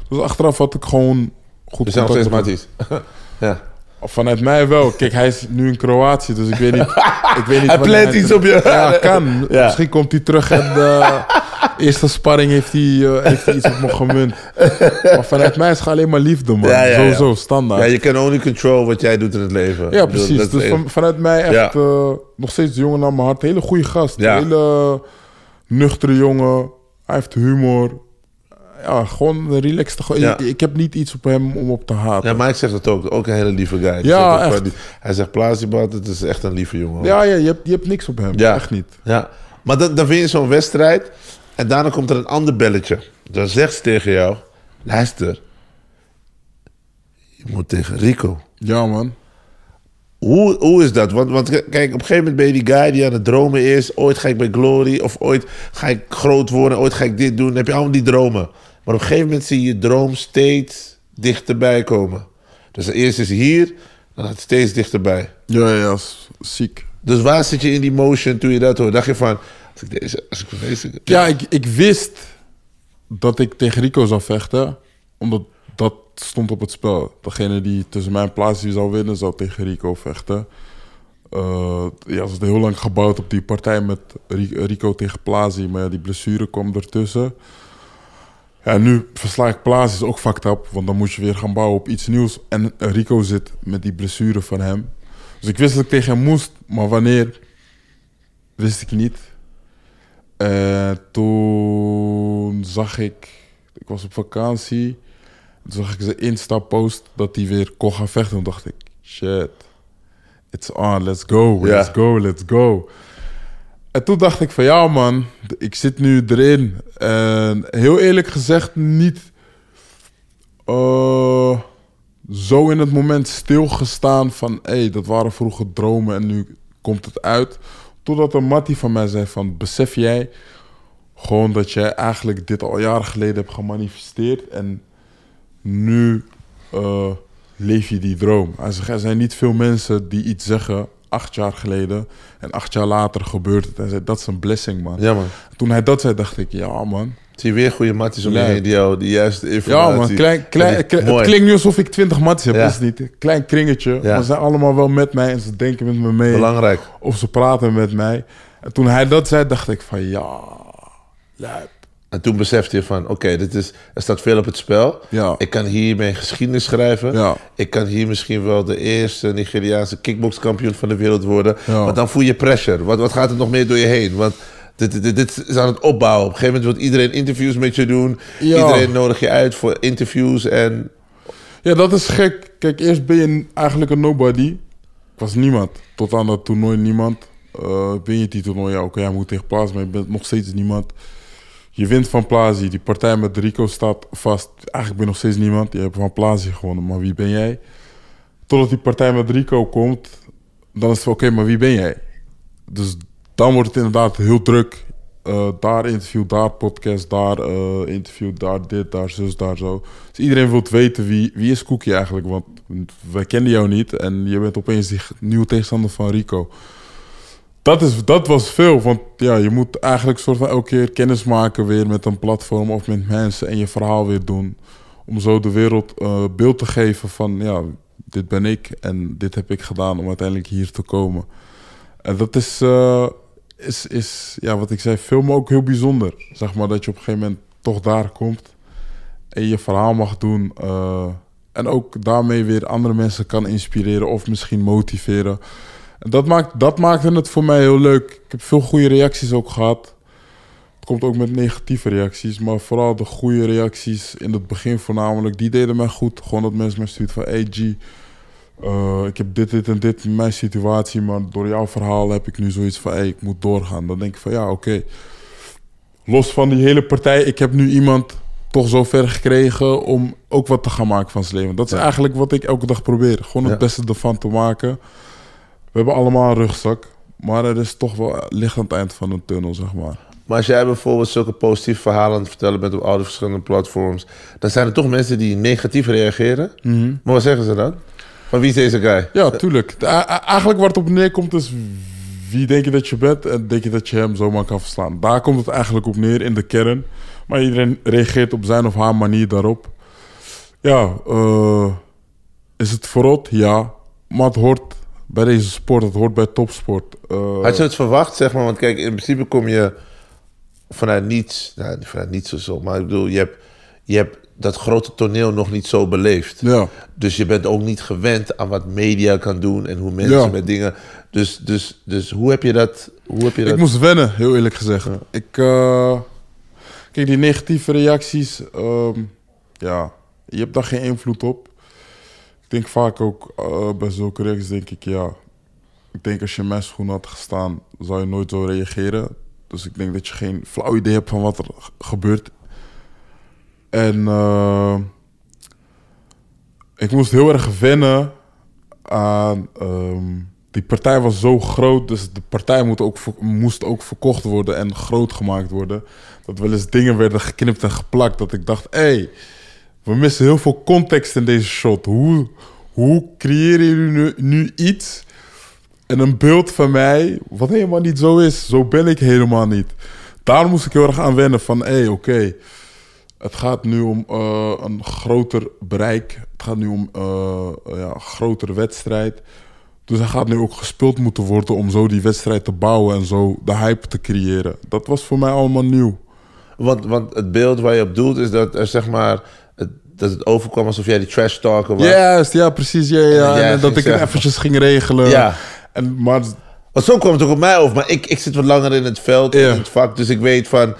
Dus achteraf had ik gewoon goed We zijn nog steeds matties. ja. Vanuit mij wel. Kijk, hij is nu in Kroatië, dus ik weet niet. ik weet niet Hij plant iets op je- Ja, kan. Ja. Misschien komt hij terug en de eerste sparring heeft hij, eh, heeft hij iets op me gemunt. Maar vanuit mij is het alleen maar liefde, man. Ja, ja, ja. Sowieso, standaard. ja, Ja, je kan only control wat jij doet in het leven. Bedoel, precies. Dus van, vanuit mij echt Ja. eh, nog steeds de jongen naar mijn hart. Hele goede gast. Ja. Hele nuchtere jongen. Hij heeft humor. Ja, gewoon relaxed. gewoon- Ja. Ik, ik heb niet iets op hem om op te haten. Ja, Mike zegt het ook. Ook een hele lieve guy. Ja, ook echt. Hij zegt, Plazibad, het is echt een lieve jongen. Ja, ja je, hebt, je hebt niks op hem. Ja. Echt niet. Ja, maar dan, dan vind je zo'n wedstrijd en daarna komt er een ander belletje. Dan zegt ze tegen jou, luister, je moet tegen Rico. Ja, man. Hoe, hoe is dat? Want, want kijk, op een gegeven moment ben je die guy die aan het dromen is. Ooit ga ik bij Glory of ooit ga ik groot worden. Ooit ga ik dit doen. Dan heb je allemaal die dromen. Maar op een gegeven moment zie je je droom steeds dichterbij komen. Dus eerst is hij hier, dan gaat het steeds dichterbij. Ja, ja, ziek. Dus waar zit je in die motion toen je dat hoorde? Dacht je van, als ik deze, als ik deze... Ja, ik, ik wist dat ik tegen Rico zou vechten. Omdat dat stond op het spel. Degene die tussen mijn plaats die zou winnen, zou tegen Rico vechten. Eh ja, ze hadden heel lang gebouwd op die partij met Ri- Rico tegen Plazi. Maar ja, die blessure kwam ertussen. Ja, nu versla ik Plaats is ook fucked up. Want dan moet je weer gaan bouwen op iets nieuws. En Rico zit met die blessure van hem. Dus ik wist dat ik tegen hem moest. Maar wanneer, wist ik niet. Eh, toen zag ik... Ik was op vakantie. Toen zag ik zijn Insta-post dat hij weer kon gaan vechten. Toen dacht ik, shit. It's on, let's go, let's go, let's go. En toen dacht ik van ja man, ik zit nu erin. En heel eerlijk gezegd niet eh, zo in het moment stilgestaan van... hé, hey, dat waren vroeger dromen en nu komt het uit. Totdat een mattie van mij zei van... besef jij gewoon dat jij eigenlijk dit al jaren geleden hebt gemanifesteerd... en nu eh, leef je die droom. Er zijn niet veel mensen die iets zeggen acht jaar geleden... en acht jaar later gebeurt het. Hij zei, dat is een blessing man. Ja, man. Toen hij dat zei, dacht ik, ja man. Zie je weer goede matties om je heen die jou de juiste informatie... Ja man, klein, klein, mooi. het klinkt nu alsof ik twintig matties heb, Ja. is niet. Klein kringetje, Ja. maar ze zijn allemaal wel met mij en ze denken met me mee. Belangrijk. Of ze praten met mij. En toen hij dat zei, dacht ik van ja, lijp. En toen besefte je van, oké, dit is er staat veel op het spel. Ja. Ik kan hier mijn geschiedenis schrijven. Ja. Ik kan hier misschien wel de eerste Nigeriaanse kickbokskampioen van de wereld worden. Ja. Maar dan voel je pressure. Wat, wat gaat er nog meer door je heen? Want dit, dit, dit is aan het opbouwen. Op een gegeven moment wil iedereen interviews met je doen. Iedereen nodig je uit voor interviews. En Ja, dat is gek. Kijk, eerst ben je eigenlijk een nobody. Ik was niemand. Tot aan dat toernooi niemand. Eh win je die toernooi, ja, oké, jij moet tegen Plaza, maar je bent nog steeds niemand. Je wint van Plazi. Die partij met Rico staat vast. Eigenlijk ben je nog steeds niemand. Je hebt van Plazi gewonnen, maar wie ben jij? Totdat die partij met Rico komt, dan is het oké, maar wie ben jij? Dus dan wordt het inderdaad heel druk. Eh, daar interview, daar podcast, daar eh, interview, daar dit, daar zus, daar zo. Dus iedereen wil weten wie, wie is Cookie eigenlijk, want wij kenden jou niet en je bent opeens die nieuwe tegenstander van Rico. Dat, is, dat was veel, want ja, je moet eigenlijk soort van elke keer kennis maken weer met een platform of met mensen en je verhaal weer doen. Om zo de wereld eh, beeld te geven van, ja, dit ben ik en dit heb ik gedaan om uiteindelijk hier te komen. En dat is, eh, is, is ja, wat ik zei, film ook heel bijzonder. Zeg maar dat je op een gegeven moment toch daar komt en je verhaal mag doen. eh, en ook daarmee weer andere mensen kan inspireren of misschien motiveren. Dat, maakt, dat maakte het voor mij heel leuk. Ik heb veel goede reacties ook gehad. Het komt ook met negatieve reacties, maar vooral de goede reacties in het begin voornamelijk, die deden mij goed. Gewoon dat mensen mij stuurden van, hey G, eh, ik heb dit, dit en dit in mijn situatie, maar door jouw verhaal heb ik nu zoiets van, hey, ik moet doorgaan. Dan denk ik van, ja, oké. Los van die hele partij, ik heb nu iemand toch zo ver gekregen om ook wat te gaan maken van zijn leven. Dat is eigenlijk wat ik elke dag probeer. Gewoon het Ja. beste ervan te maken. We hebben allemaal een rugzak, maar er is toch wel licht aan het eind van een tunnel, zeg maar. Maar als jij bijvoorbeeld zulke positieve verhalen aan het vertellen bent op al die verschillende platforms, dan zijn er toch mensen die negatief reageren. Mhm. Maar wat zeggen ze dan? Van wie is deze guy? Ja, tuurlijk. Eigenlijk waar het op neerkomt is... Wie denk je dat je bent en denk je dat je hem zomaar kan verslaan? Daar komt het eigenlijk op neer in de kern. Maar iedereen reageert op zijn of haar manier daarop. Ja, eh, is het verrot? Ja. Maar het hoort bij deze sport, het hoort bij topsport. Eh, Had je het verwacht, zeg maar? Want kijk, in principe kom je vanuit niets. Nou, niet vanuit niets of zo. Maar ik bedoel, je hebt, je hebt dat grote toneel nog niet zo beleefd. Ja. Dus je bent ook niet gewend aan wat media kan doen en hoe mensen Ja. met dingen. Dus, dus, dus hoe heb je dat? Hoe heb je dat? Ik moest wennen, heel eerlijk gezegd. Ik, eh, kijk, die negatieve reacties, ehm, ja, je hebt daar geen invloed op. Ik denk vaak ook eh, bij zulke reacties, denk ik, ja, ik denk als je in mijn schoenen had gestaan, zou je nooit zo reageren. Dus ik denk dat je geen flauw idee hebt van wat er gebeurt. En eh, ik moest heel erg wennen aan. ehm, die partij was zo groot, dus de partij moet ook, moest ook verkocht worden en groot gemaakt worden. Dat wel eens dingen werden geknipt en geplakt. Dat ik dacht, hé, hey, we missen heel veel context in deze shot. Hoe, hoe creëren jullie nu, nu iets en een beeld van mij wat helemaal niet zo is? Zo ben ik helemaal niet. Daar moest ik heel erg aan wennen van, hé, oké. Het gaat nu om eh, een groter bereik. Het gaat nu om eh, ja, een grotere wedstrijd. Dus hij gaat nu ook gespeeld moeten worden om zo die wedstrijd te bouwen en zo de hype te creëren. Dat was voor mij allemaal nieuw. Want, want het beeld waar je op doelt is dat er zeg maar... Dat het overkwam alsof jij die trash talker was. Juist, ja, precies. Ja, ja. En dat ik het eventjes ging regelen. Ja. En, maar Want zo kwam het ook op mij over. Maar ik, ik zit wat langer in het veld, in het vak. Dus ik weet van...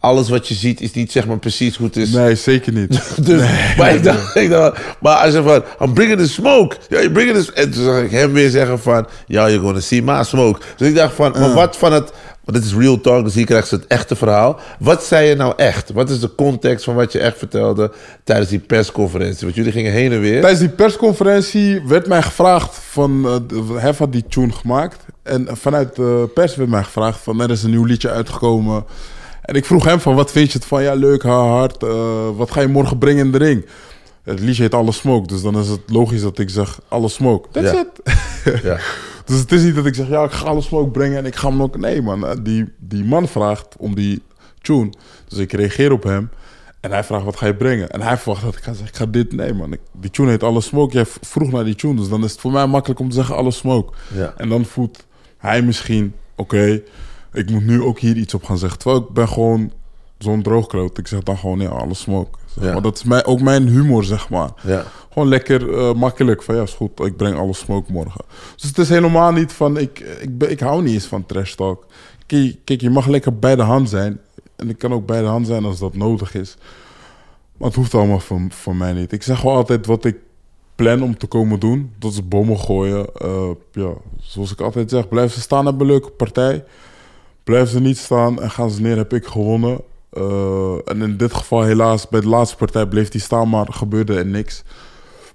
Alles wat je ziet is niet zeg maar precies hoe het is. nee, zeker niet. Dus, maar ik dacht, ik dacht, maar hij zei van, I'm bringing the smoke. Ja, bringing the En toen zag ik hem weer zeggen van, ja, you're gonna see my smoke. Dus ik dacht van, maar wat van het, want dit is real talk, dus hier krijg je het echte verhaal. Wat zei je nou echt? Wat is de context van wat je echt vertelde tijdens die persconferentie? Want jullie gingen heen en weer. Tijdens die persconferentie werd mij gevraagd van... Hef had die tune gemaakt. En vanuit de pers werd mij gevraagd van... Er is een nieuw liedje uitgekomen. En ik vroeg hem van... Wat vind je het van? Ja, leuk, ha, hard. eh, wat ga je morgen brengen in de ring? Het liedje heet Alle Smoke. Dus dan is het logisch dat ik zeg Alle Smoke. That's Ja. it. Ja. Dus het is niet dat ik zeg, ja, ik ga alle smoke brengen en ik ga hem ook... Nee, man. eh, Die, die man vraagt om die tune. Dus ik reageer op hem. En hij vraagt, wat ga je brengen? En hij verwacht dat ik ga zeggen, ik ga dit... Nee, man. Ik- die tune heet Alle Smoke. Jij vroeg naar die tune. Dus dan is het voor mij makkelijk om te zeggen, Alle Smoke. Ja. En dan voelt hij misschien, oké, ik moet nu ook hier iets op gaan zeggen. Terwijl ik ben gewoon zo'n droogkloot. Ik zeg dan gewoon, ja, Alle Smoke. Zeg. Maar dat is mij, ook mijn humor, zeg maar. Ja. Gewoon lekker eh, makkelijk. Van ja, is goed, ik breng alle smoke morgen. Dus het is helemaal niet van, ik, ik, ik hou niet eens van trash talk. Kijk, kijk, je mag lekker bij de hand zijn. En ik kan ook bij de hand zijn als dat nodig is. Maar het hoeft allemaal voor, voor mij niet. Ik zeg wel altijd wat ik plan om te komen doen. Dat is bommen gooien. Eh, ja, zoals ik altijd zeg, blijf ze staan hebben een leuke partij. Blijf ze niet staan en gaan ze neer, heb ik gewonnen. Eh, en in dit geval helaas, bij de laatste partij bleef die staan, maar gebeurde er niks.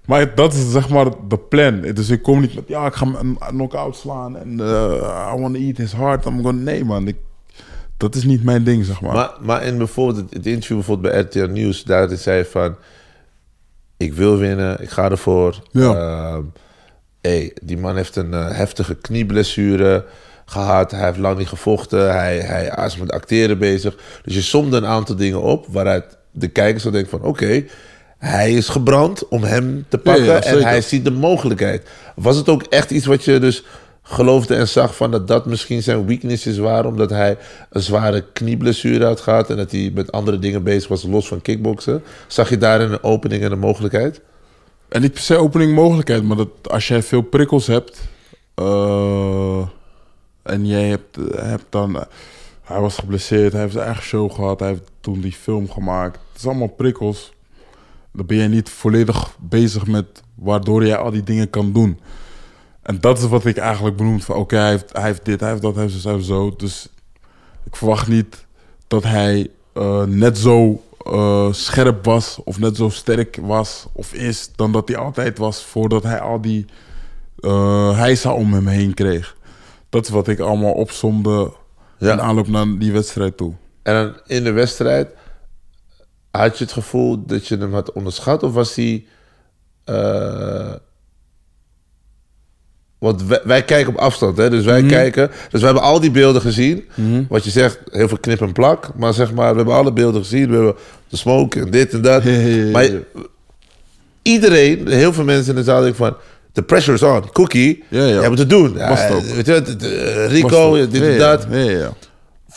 Maar dat is zeg maar de plan. Dus ik kom niet met, ja, ik ga hem een knock-out slaan en eh, I want to eat his heart. I'm gonna, nee man, ik, dat is niet mijn ding, zeg maar. Maar, maar in bijvoorbeeld het, interview bijvoorbeeld bij RTL Nieuws, daar zei je van, ik wil winnen, ik ga ervoor. Ja. Ehm, hey, die man heeft een eh, heftige knieblessure gehad, hij heeft lang niet gevochten, hij, hij is met acteren bezig. Dus je somde een aantal dingen op waaruit de kijkers zou denken van, oké, hij is gebrand om hem te pakken ja, en hij ziet de mogelijkheid. Was het ook echt iets wat je dus geloofde en zag van dat dat misschien zijn weaknesses waren, omdat hij een zware knieblessure had gehad en dat hij met andere dingen bezig was los van kickboksen? Zag je daarin een opening en een mogelijkheid? En niet per se opening mogelijkheid, maar dat als jij veel prikkels hebt eh, en jij hebt, hebt dan. eh, hij was geblesseerd, hij heeft zijn eigen show gehad, hij heeft toen die film gemaakt. Het is allemaal prikkels. Dan ben je niet volledig bezig met waardoor jij al die dingen kan doen. En dat is wat ik eigenlijk benoemd van oké, hij, heeft, hij heeft dit, hij heeft dat, hij heeft zo, zo. Dus ik verwacht niet dat hij eh, net zo eh, scherp was of net zo sterk was of is dan dat hij altijd was voordat hij al die eh hijsa om hem heen kreeg. Dat is wat ik allemaal opzomde Ja. in aanloop naar die wedstrijd toe. En in de wedstrijd, had je het gevoel dat je hem had onderschat? Of was hij... eh, want wij, wij kijken op afstand, hè? dus Mhm. wij kijken... Dus we hebben al die beelden gezien. Wat je zegt, heel veel knip en plak. Maar zeg maar, we hebben alle beelden gezien. We hebben de smoke en dit en dat. Maar iedereen, heel veel mensen in de zaal denken van... The pressure is on. Cookie, Ja, ja. je hebt het te doen. Weet je, eh, Rico, dit en dat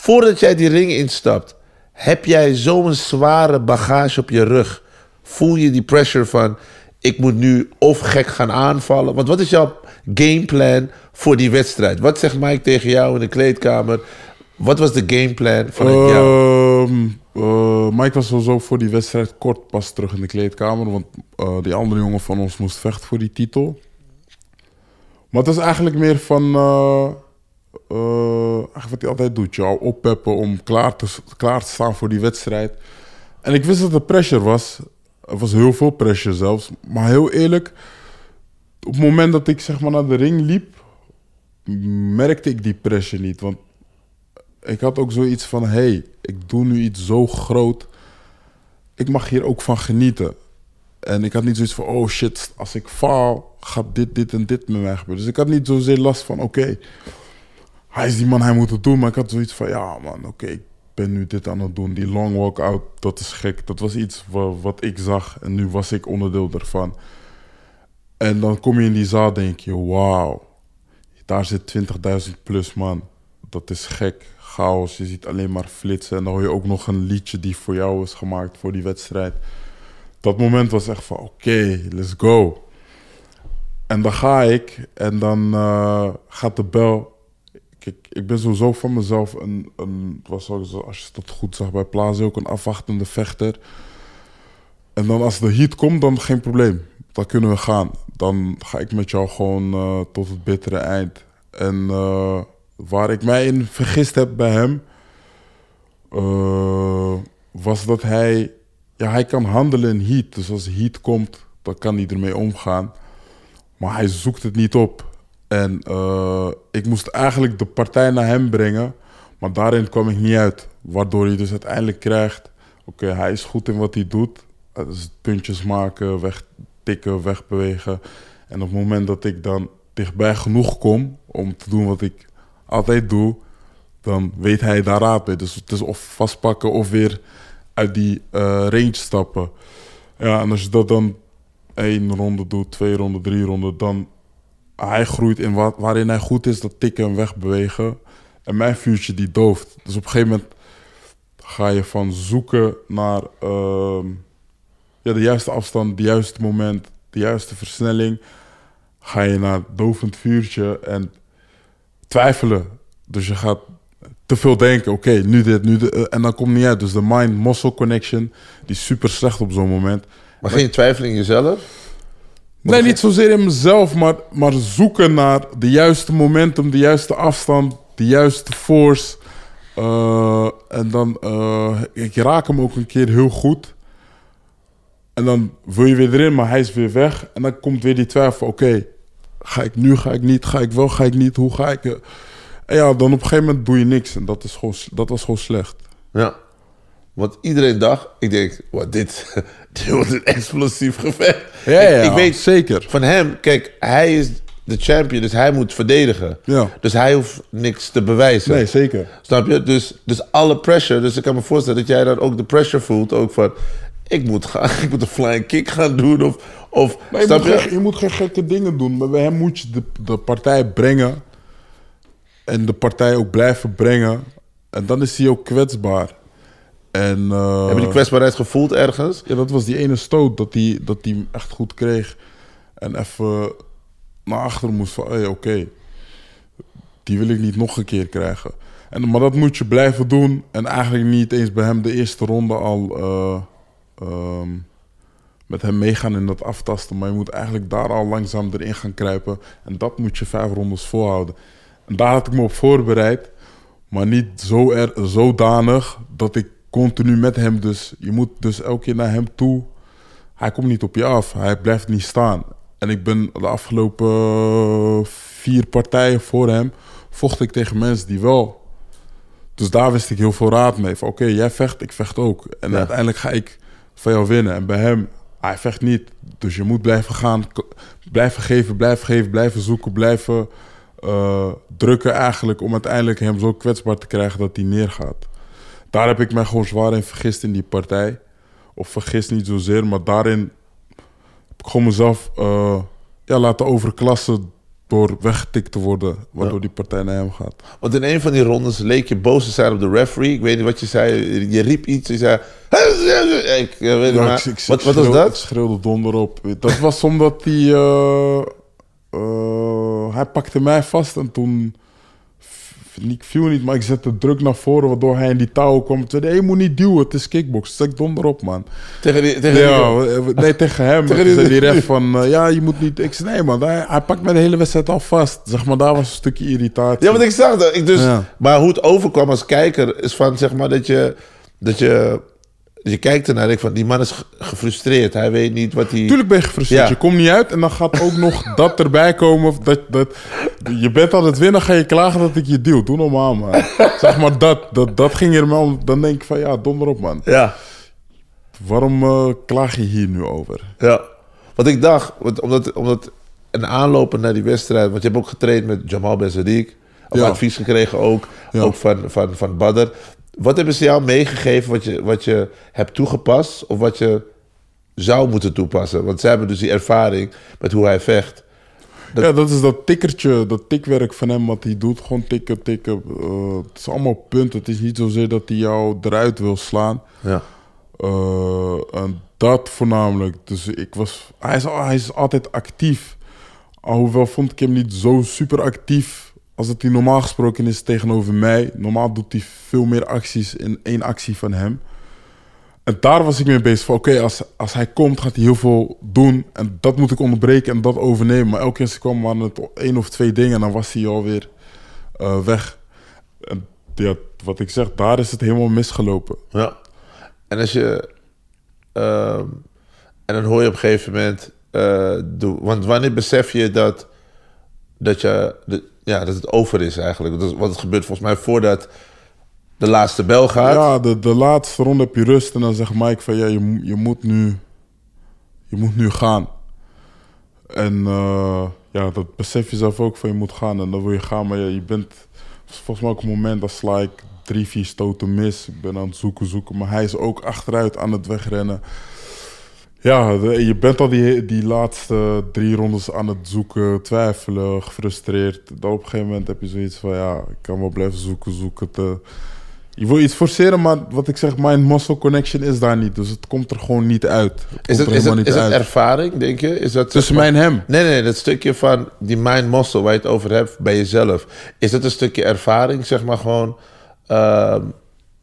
voordat jij die ring instapt, heb jij zo'n zware bagage op je rug? Voel je die pressure van, ik moet nu of gek gaan aanvallen? Want wat is jouw gameplan voor die wedstrijd? Wat zegt Mike tegen jou in de kleedkamer? Wat was de gameplan van jou? Ehm, eh, Mike was sowieso voor die wedstrijd kort pas terug in de kleedkamer. Want eh, die andere jongen van ons moest vechten voor die titel. Maar het is eigenlijk meer van... eh, eh, wat hij altijd doet. Jou oppeppen om klaar te, klaar te staan voor die wedstrijd. En ik wist dat er pressure was. Er was heel veel pressure zelfs. Maar heel eerlijk... Op het moment dat ik zeg maar naar de ring liep... merkte ik die pressure niet. Want ik had ook zoiets van: hé, hey, ik doe nu iets zo groot. Ik mag hier ook van genieten. En ik had niet zoiets van: oh shit, als ik faal, gaat dit, dit en dit met mij gebeuren. Dus ik had niet zozeer last van: oké, hij is die man, hij moet het doen. Maar ik had zoiets van: ja, man, oké, ik ben nu dit aan het doen. Die long walkout, dat is gek. Dat was iets wa- wat ik zag en nu was ik onderdeel ervan. En dan kom je in die zaal, denk je: wauw, daar zit 20.000 plus man. Dat is gek. chaos. Je ziet alleen maar flitsen. En dan hoor je ook nog een liedje die voor jou is gemaakt voor die wedstrijd. Dat moment was echt van, oké, let's go. En dan ga ik en dan eh, gaat de bel. Kijk, ik ben sowieso van mezelf een, een was sowieso, als je dat goed zag bij Plaza, ook een afwachtende vechter. En dan als de heat komt, dan geen probleem. Dan kunnen we gaan. Dan ga ik met jou gewoon eh, tot het bittere eind. En eh, waar ik mij in vergist heb bij hem, was dat hij, ja, hij kan handelen in heat. Dus als heat komt, dan kan hij ermee omgaan. Maar hij zoekt het niet op. En eh, ik moest eigenlijk de partij naar hem brengen. Maar daarin kwam ik niet uit. Waardoor je dus uiteindelijk krijgt... Oké, hij is goed in wat hij doet. Is puntjes maken, wegtikken, wegbewegen. En op het moment dat ik dan dichtbij genoeg kom... om te doen wat ik altijd doe... dan weet hij daar raad mee. Dus het is of vastpakken of weer uit die eh, range stappen. Ja, en als je dat dan één ronde doet, twee ronden, drie ronden, dan hij groeit in wat, waarin hij goed is, dat tikken en wegbewegen. En mijn vuurtje die dooft. Dus op een gegeven moment ga je van zoeken naar ehm, ja, de juiste afstand, de juiste moment, de juiste versnelling. Ga je naar dovend vuurtje en twijfelen. Dus je gaat te veel denken, oké, nu dit, nu dit. eh, En dan komt niet uit. Dus de mind-muscle connection, die is super slecht op zo'n moment. Maar geen twijfel in jezelf? Nee, niet zozeer in mezelf, maar, maar zoeken naar de juiste momentum, de juiste afstand, de juiste force. Eh, en dan, eh, ik raak hem ook een keer heel goed. En dan wil je weer erin, maar hij is weer weg. En dan komt weer die twijfel, oké, ga ik nu, ga ik niet, ga ik wel, ga ik niet, hoe ga ik... En ja, dan op een gegeven moment doe je niks. En dat, is gewoon, dat was gewoon slecht. Ja. Want iedereen dacht, ik denk, wat dit, dit wordt een explosief gevecht. Ja, ja, ik, ik weet zeker. van hem, kijk, hij is de champion, dus hij moet verdedigen. Ja. Dus hij hoeft niks te bewijzen. Nee, zeker. Snap je? Dus, dus alle pressure. Dus ik kan me voorstellen dat jij dan ook de pressure voelt. Ook van, ik moet, gaan, ik moet een flying kick gaan doen. Of, of Maar je, snap moet je? geen, je moet geen gekke dingen doen. Maar bij hem moet je de, de partij brengen. En de partij ook blijven brengen. En dan is hij ook kwetsbaar. En, eh, Heb je die kwetsbaarheid gevoeld ergens? Ja, dat was die ene stoot dat hij dat hem echt goed kreeg. En even naar achter moest van, hey, oké. Die wil ik niet nog een keer krijgen. En, maar dat moet je blijven doen. En eigenlijk niet eens bij hem de eerste ronde al eh, ehm, met hem meegaan in dat aftasten. Maar je moet eigenlijk daar al langzaam erin gaan kruipen. En dat moet je vijf rondes volhouden. En daar had ik me op voorbereid. Maar niet zo er, zodanig dat ik continu met hem dus... Je moet dus elke keer naar hem toe. Hij komt niet op je af. Hij blijft niet staan. En ik ben de afgelopen eh, vier partijen voor hem... vocht ik tegen mensen die wel... Dus daar wist ik heel veel raad mee. Van oké, jij vecht, ik vecht ook. En Ja. uiteindelijk ga ik van jou winnen. En bij hem, hij vecht niet. Dus je moet blijven gaan. Blijven geven, blijven geven, blijven zoeken, blijven eh, drukken eigenlijk... om uiteindelijk hem zo kwetsbaar te krijgen dat hij neergaat. Daar heb ik mij gewoon zwaar in vergist in die partij. Of vergist niet zozeer, maar daarin heb ik gewoon mezelf eh, ja, laten overklassen door weggetikt te worden, waardoor die partij naar hem gaat. Want in een van die rondes leek je boos te zijn op de referee. Ik weet niet wat je zei. Je riep iets. Je zei... Ik eh, weet niet Ja, maar. ik- ik- ik wat, wat was schreeuw- Ik dat? schreeuwde donder op. Dat was omdat hij... eh, hij pakte mij vast en toen... Ik viel niet, maar ik zette druk naar voren, waardoor hij in die touw kwam. Toen zei hij, "Hey, je moet niet duwen, het is kickbox. Ik donder op, man. Tegen die, tegen Ja, die- nee, tegen hem. Tegen die- die, ref van, eh, ja, je moet niet... Ik zei, nee man, hij, hij pakt mij de hele wedstrijd al vast. Zeg maar, daar was een stukje irritatie. Ja, want ik zag dat. Ik dus, Ja. Maar hoe het overkwam als kijker is van zeg maar dat je. Dat je, je kijkt ernaar en denkt van die man is ge- gefrustreerd. Hij weet niet wat hij. Tuurlijk ben je gefrustreerd. Ja. Je komt niet uit en dan gaat ook nog dat erbij komen. of Dat, dat, je bent aan het winnen, ga je klagen dat ik je deal. Doe normaal, man. zeg maar, dat, dat, dat ging er maar om. Dan denk ik van, ja, donder op, man. Ja, Waarom eh, klaag je hier nu over? ja. Want ik dacht, want omdat, omdat een aanlopen naar die wedstrijd. Want je hebt ook getraind met Jamal Ben Sadiq. Ja. advies gekregen ook. Ja. Ook van, van, van Badr. Wat hebben ze jou meegegeven wat je, wat je hebt toegepast? Of wat je zou moeten toepassen? Want zij hebben dus die ervaring met hoe hij vecht. Ja, dat is dat tikkertje, dat tikwerk van hem wat hij doet. Gewoon tikken, tikken. Eh, het is allemaal punten. Het is niet zozeer dat hij jou eruit wil slaan. Ja. Eh, en dat voornamelijk. Dus ik was, hij, is, hij is altijd actief. Alhoewel vond ik hem niet zo super actief als het hij normaal gesproken is tegenover mij. Normaal doet hij veel meer acties in één actie van hem. En daar was ik mee bezig. Oké, als, als hij komt, gaat hij heel veel doen. En dat moet ik onderbreken en dat overnemen. Maar elke keer als hij kwam, waren het één of twee dingen. En dan was hij alweer eh, weg. En ja, wat ik zeg, daar is het helemaal misgelopen. Ja. En als je. ehm, en dan hoor je op een gegeven moment. doe, want wanneer besef je dat. Dat, je, de- ja, dat het over is eigenlijk? Dat is, want het gebeurt volgens mij voordat de laatste bel gaat. Ja, de, de laatste ronde heb je rust en dan zegt Mike van ja, je, je, moet, nu, je moet nu gaan. En eh, ja, dat besef je zelf ook van je moet gaan en dan wil je gaan, maar ja, je bent volgens mij ook een moment dat sla ik drie, vier stoten mis. Ik ben aan het zoeken, zoeken, maar hij is ook achteruit aan het wegrennen. Ja, je bent al die, die laatste drie rondes aan het zoeken, twijfelen, gefrustreerd. Dan op een gegeven moment heb je zoiets van ja, ik kan wel blijven zoeken, zoeken. Te, je wil iets forceren, maar wat ik zeg, mind muscle connection is daar niet. Dus het komt er gewoon niet uit. Het Is het, er is helemaal het, niet is het uit. ervaring, denk je? Is dat, Tussen mij en hem. Nee, nee, dat stukje van die mind muscle waar je het over hebt bij jezelf. Is dat een stukje ervaring, zeg maar gewoon. ehm,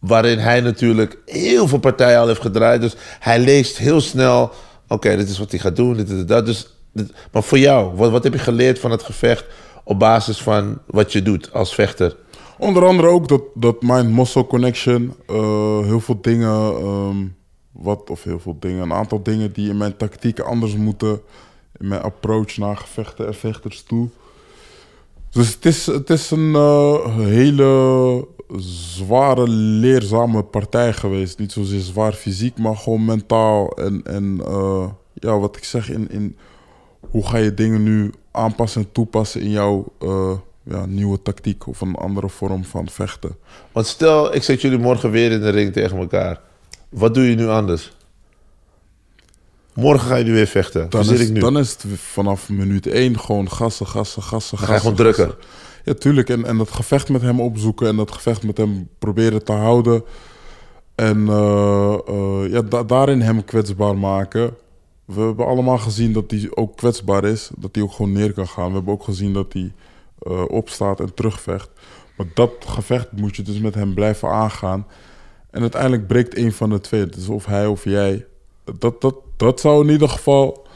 waarin hij natuurlijk heel veel partijen al heeft gedraaid. Dus hij leest heel snel. Oké, dit is wat hij gaat doen, dit is dat. Dus, maar voor jou, wat, wat heb je geleerd van het gevecht op basis van wat je doet als vechter? Onder andere ook dat, dat mind-muscle connection. eh, heel veel dingen, ehm, wat of heel veel dingen, een aantal dingen die in mijn tactiek anders moeten. In mijn approach naar gevechten en vechters toe. Dus het is, het is een eh, hele zware, leerzame partij geweest. Niet zozeer zwaar fysiek, maar gewoon mentaal. En, en eh, ja, wat ik zeg, in, in hoe ga je dingen nu aanpassen en toepassen in jouw eh, ja, nieuwe tactiek of een andere vorm van vechten. Want stel, ik zet jullie morgen weer in de ring tegen elkaar. Wat doe je nu anders? Morgen ga je nu weer vechten. Dan is, ik nu. dan is het vanaf minuut één gewoon gassen, gassen, gassen, Dan ga je gassen. gewoon drukken. gassen. Ja, tuurlijk. En, en dat gevecht met hem opzoeken en dat gevecht met hem proberen te houden. En eh, eh, ja, da- daarin hem kwetsbaar maken. We hebben allemaal gezien dat hij ook kwetsbaar is. Dat hij ook gewoon neer kan gaan. We hebben ook gezien dat hij eh, opstaat en terugvecht. Maar dat gevecht moet je dus met hem blijven aangaan. En uiteindelijk breekt een van de twee. Dus of hij of jij. Dat, dat, dat zou in ieder geval...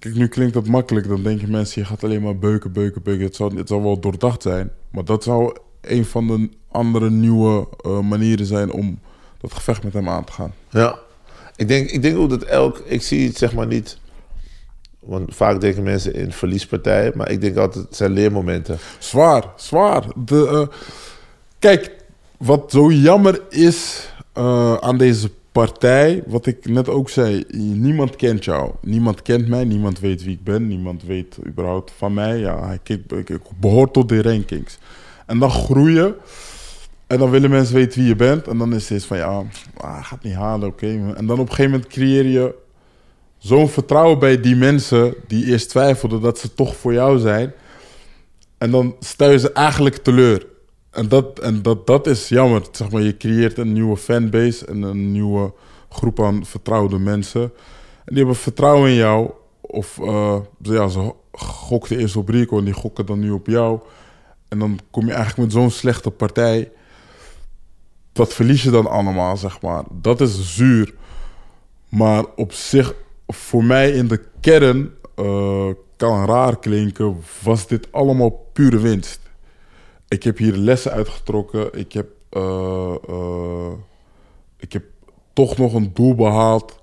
Kijk, nu klinkt dat makkelijk. Dan denken mensen, je gaat alleen maar beuken, beuken, beuken. Het zou, het zou wel doordacht zijn. Maar dat zou een van de andere nieuwe eh, manieren zijn om dat gevecht met hem aan te gaan. Ja. Ik denk, ik denk ook dat elk... Ik zie het zeg maar niet... Want vaak denken mensen in verliespartijen. Maar ik denk altijd, het zijn leermomenten. Zwaar, zwaar. De, eh, kijk, wat zo jammer is eh, aan deze partij, wat ik net ook zei, niemand kent jou. Niemand kent mij, niemand weet wie ik ben, niemand weet überhaupt van mij. Ja, ik, behoor tot de rankings. En dan groeien. En dan willen mensen weten wie je bent. En dan is het van ja, ah, gaat niet halen, oké. En dan op een gegeven moment creëer je zo'n vertrouwen bij die mensen die eerst twijfelden dat ze toch voor jou zijn. En dan stel je ze eigenlijk teleur. En dat, en dat, dat is jammer. Zeg maar, je creëert een nieuwe fanbase en een nieuwe groep aan vertrouwde mensen. En die hebben vertrouwen in jou. Of eh, ja, ze gokten eerst op Rico en die gokken dan nu op jou. En dan kom je eigenlijk met zo'n slechte partij. Dat verlies je dan allemaal, zeg maar. Dat is zuur. Maar op zich, voor mij in de kern, eh, kan raar klinken, was dit allemaal pure winst. Ik heb hier lessen uitgetrokken. Ik heb, eh, eh, ik heb toch nog een doel behaald.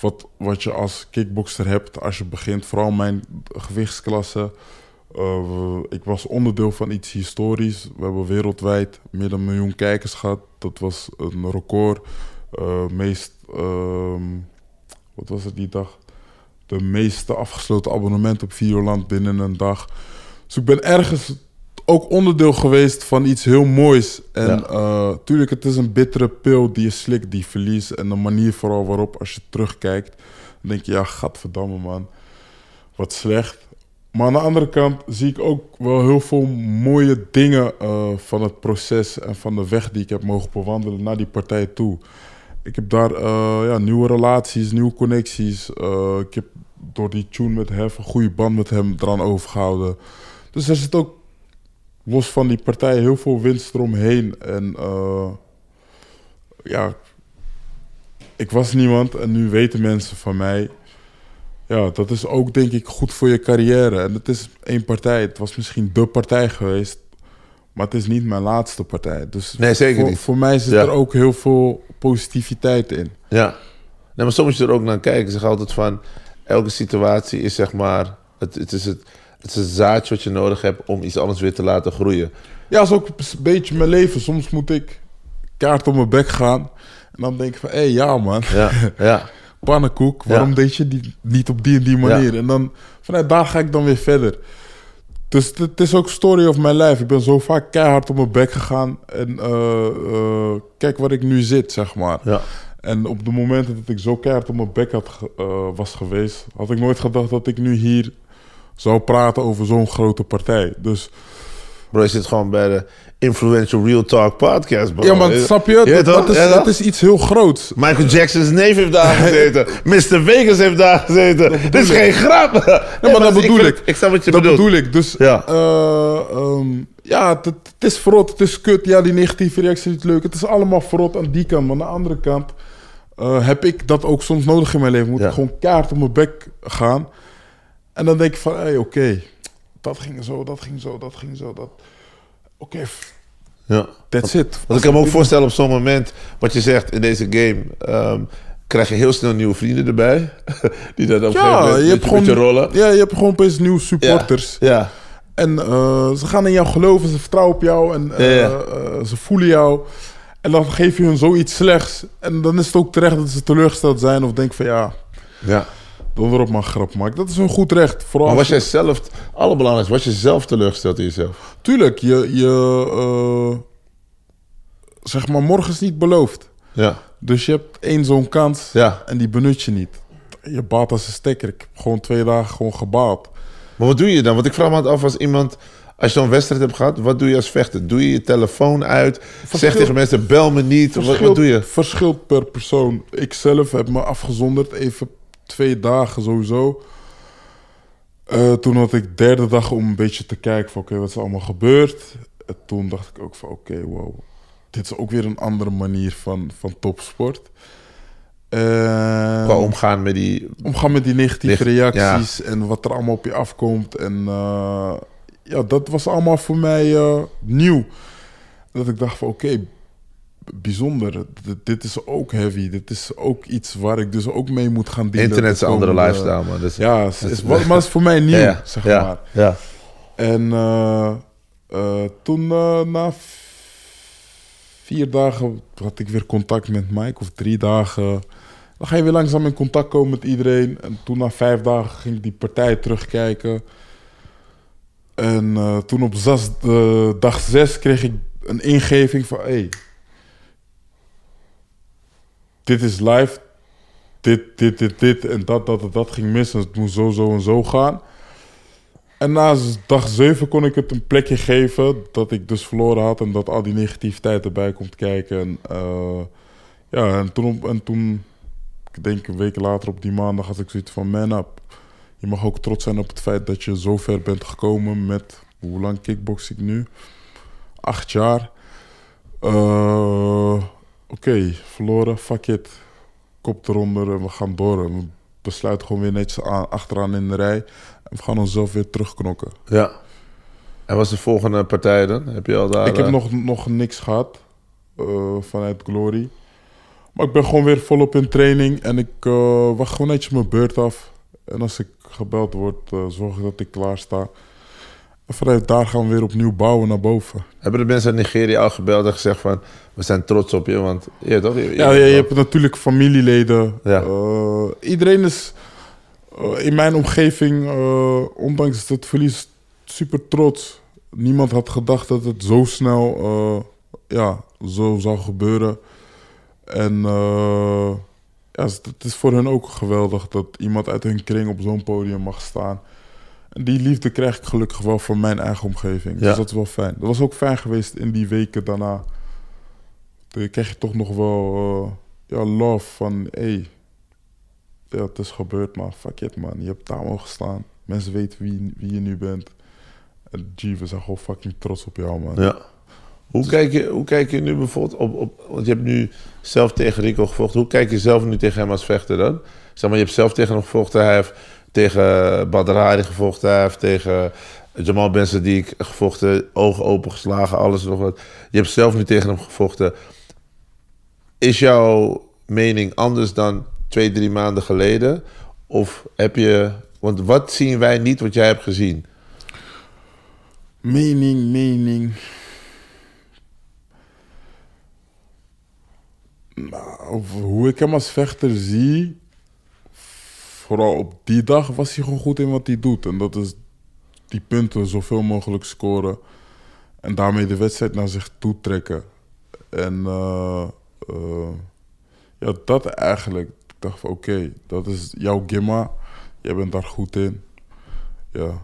Wat, wat je als kickboxer hebt als je begint. Vooral mijn gewichtsklasse. Eh, ik was onderdeel van iets historisch. We hebben wereldwijd meer dan een miljoen kijkers gehad. Dat was een record. Meest, ehm, wat was het die dag? De meeste afgesloten abonnementen op Videoland binnen een dag. Dus ik ben ergens ook onderdeel geweest van iets heel moois. En Ja. eh, tuurlijk, het is een bittere pil die je slikt, die verlies. En de manier vooral waarop, als je terugkijkt, dan denk je, ja, gadverdamme man, wat slecht. Maar aan de andere kant zie ik ook wel heel veel mooie dingen eh, van het proces en van de weg die ik heb mogen bewandelen naar die partij toe. Ik heb daar eh, ja, nieuwe relaties, nieuwe connecties. Ik heb door die tune met Hef een goede band met hem eraan overgehouden. Dus er zit ook los van die partij heel veel winst eromheen. En eh, ja, ik was niemand en nu weten mensen van mij. Ja, dat is ook denk ik goed voor je carrière. En het is één partij. Het was misschien de partij geweest. Maar het is niet mijn laatste partij. Dus Nee, zeker voor, niet. voor mij zit Ja. er ook heel veel positiviteit in. Ja. Nee, maar soms moet je er ook naar kijken. Ik zeg altijd van... Elke situatie is zeg maar... Het, het, is het, het is het zaadje wat je nodig hebt om iets anders weer te laten groeien. Ja, dat is ook een beetje mijn leven. Soms moet ik kaart op mijn bek gaan. En dan denk ik van, hé, hey, ja man. Ja, ja. Pannenkoek, waarom Ja. deed je die niet op die en die manier? En dan, vanuit daar ga ik dan weer verder. Dus het- is ook story of my life. Ik ben zo vaak keihard op mijn bek gegaan. En eh, eh, kijk waar ik nu zit, zeg maar. Ja. En op de momenten dat ik zo keihard op mijn bek had, eh, was geweest... had ik nooit gedacht dat ik nu hier zou praten over zo'n grote partij. Dus Bro, je zit gewoon bij de Influential Real Talk podcast, bro. ja, maar snap je? Ja, Dat, dat is, Ja, dat is iets heel groots. Michael Jackson's neef heeft daar gezeten. Mr. Vegas heeft daar gezeten. Dit is geen grap. Ja, maar dat bedoel ik. Ik snap wat je dat bedoelt. bedoel ik. Dus Ja. ja, ja het, het is verrot, het is kut. Ja, die negatieve reactie is niet leuk. Het is allemaal verrot aan die kant. Maar aan de andere kant eh, heb ik dat ook soms nodig in mijn leven. Moet ik gewoon kaart op mijn bek gaan. En dan denk ik van, hé, hey, oké. dat ging zo, dat ging zo, dat ging zo. Dat... Oké, f- Ja. that's it. Want ik kan me ook voorstellen op zo'n moment, wat je zegt in deze game, ehm, krijg je heel snel nieuwe vrienden erbij. Die dat op een Ja, moment je hebt, met gewoon, je rollen. ja, je hebt gewoon opeens nieuwe supporters. Ja. En eh, ze gaan in jou geloven, ze vertrouwen op jou en eh, Ja, eh, ze voelen jou. En dan geef je hun zoiets slechts. En dan is het ook terecht dat ze teleurgesteld zijn of denken van ja, ja. Donder op maar grap maken. Dat is een goed recht. Vooral Maar was jij zelf, allerbelangrijkste, was je zelf teleurgesteld in jezelf? Tuurlijk, je, je eh, zeg maar, morgen is niet beloofd. Ja. Dus je hebt één zo'n kans Ja. en die benut je niet. Je baat als een stekker. Ik heb gewoon twee dagen gewoon gebaald. Maar wat doe je dan? Want ik vraag me af als iemand, als je zo'n wedstrijd hebt gehad, wat doe je als vechter? Doe je je telefoon uit? Zeg tegen mensen, bel me niet. Wat, wat doe je? Verschilt per persoon. Ik zelf heb me afgezonderd, even twee dagen sowieso. Eh, toen had ik derde dag om een beetje te kijken van oké, wat is er allemaal gebeurd. En toen dacht ik ook van oké, wow. Dit is ook weer een andere manier van, van topsport. Qua omgaan met die... omgaan met die negatieve reacties en wat er allemaal op je afkomt. En eh, ja, dat was allemaal voor mij eh, nieuw. Dat ik dacht van oké, bijzonder. D- dit is ook heavy. Dit is ook iets waar ik dus ook mee moet gaan dealen. Internet is een andere komende- lifestyle, man. Dus, Ja, is, is, maar het is voor mij nieuw, ja, zeg ja, maar. Ja. En eh, eh, toen eh, na vier dagen had ik weer contact met Mike, of drie dagen. Dan ga je weer langzaam in contact komen met iedereen. En toen na vijf dagen ging ik die partij terugkijken. En eh, toen op zes, eh, dag zes kreeg ik een ingeving van... Hey, dit is live. Dit, dit, dit, dit en dat, dat, dat, dat ging mis. En het moest zo, zo en zo gaan. En na dag 7 kon ik het een plekje geven dat ik dus verloren had en dat al die negativiteit erbij komt kijken. En, eh, ja, en toen, en toen, ik denk een week later op die maandag, had ik zoiets van: man up. Je mag ook trots zijn op het feit dat je zo ver bent gekomen met, hoe lang kickbox ik nu? Acht jaar. Eh, Oké, verloren, fuck it. Kop eronder en we gaan door. We besluiten gewoon weer netjes aan, achteraan in de rij. En we gaan onszelf weer terugknokken. ja. En wat is de volgende partij dan? Heb je al daar... ik heb eh, nog, nog niks gehad eh, vanuit Glory. Maar ik ben gewoon weer volop in training. En ik eh, wacht gewoon netjes mijn beurt af. En als ik gebeld word, eh, zorg ik dat ik klaar sta. En vanuit daar gaan we weer opnieuw bouwen naar boven. Hebben de mensen uit Nigeria al gebeld en gezegd van... We zijn trots op je, want... Ja, toch? Je, Ja, je, je hebt natuurlijk familieleden. Ja. Eh, iedereen is eh, in mijn omgeving, eh, ondanks het verlies, super trots. Niemand had gedacht dat het zo snel ja, zo zou gebeuren. En ja, het is voor hen ook geweldig dat iemand uit hun kring op zo'n podium mag staan. Die liefde krijg ik gelukkig wel van mijn eigen omgeving. Ja. Dus dat is wel fijn. Dat was ook fijn geweest in die weken daarna. Dan krijg je toch nog wel eh, ja, love van... Hey, ja, het is gebeurd, maar fuck it, man. Je hebt daar mogen staan. Mensen weten wie, wie je nu bent. En G, we zijn gewoon fucking trots op jou, man. Ja. Hoe kijk, je, hoe kijk je nu bijvoorbeeld op, op... Want je hebt nu zelf tegen Rico gevochten. Hoe kijk je zelf nu tegen hem als vechter dan? Zeg maar, je hebt zelf tegen hem gevochten. Hij heeft tegen Badr Hari gevochten. Heeft tegen Jamal Ben Sadiq gevochten. Ogen open geslagen, alles nog wat. Je hebt zelf nu tegen hem gevochten. Is jouw mening anders dan twee, drie maanden geleden? Of heb je... Want wat zien wij niet wat jij hebt gezien? Mening, mening. Nou, hoe ik hem als vechter zie, vooral op die dag was hij gewoon goed in wat hij doet. En dat is die punten zoveel mogelijk scoren. En daarmee de wedstrijd naar zich toe trekken. En eh, eh, ja, dat eigenlijk. Ik dacht van oké, dat is jouw gimma. Jij bent daar goed in. Ja.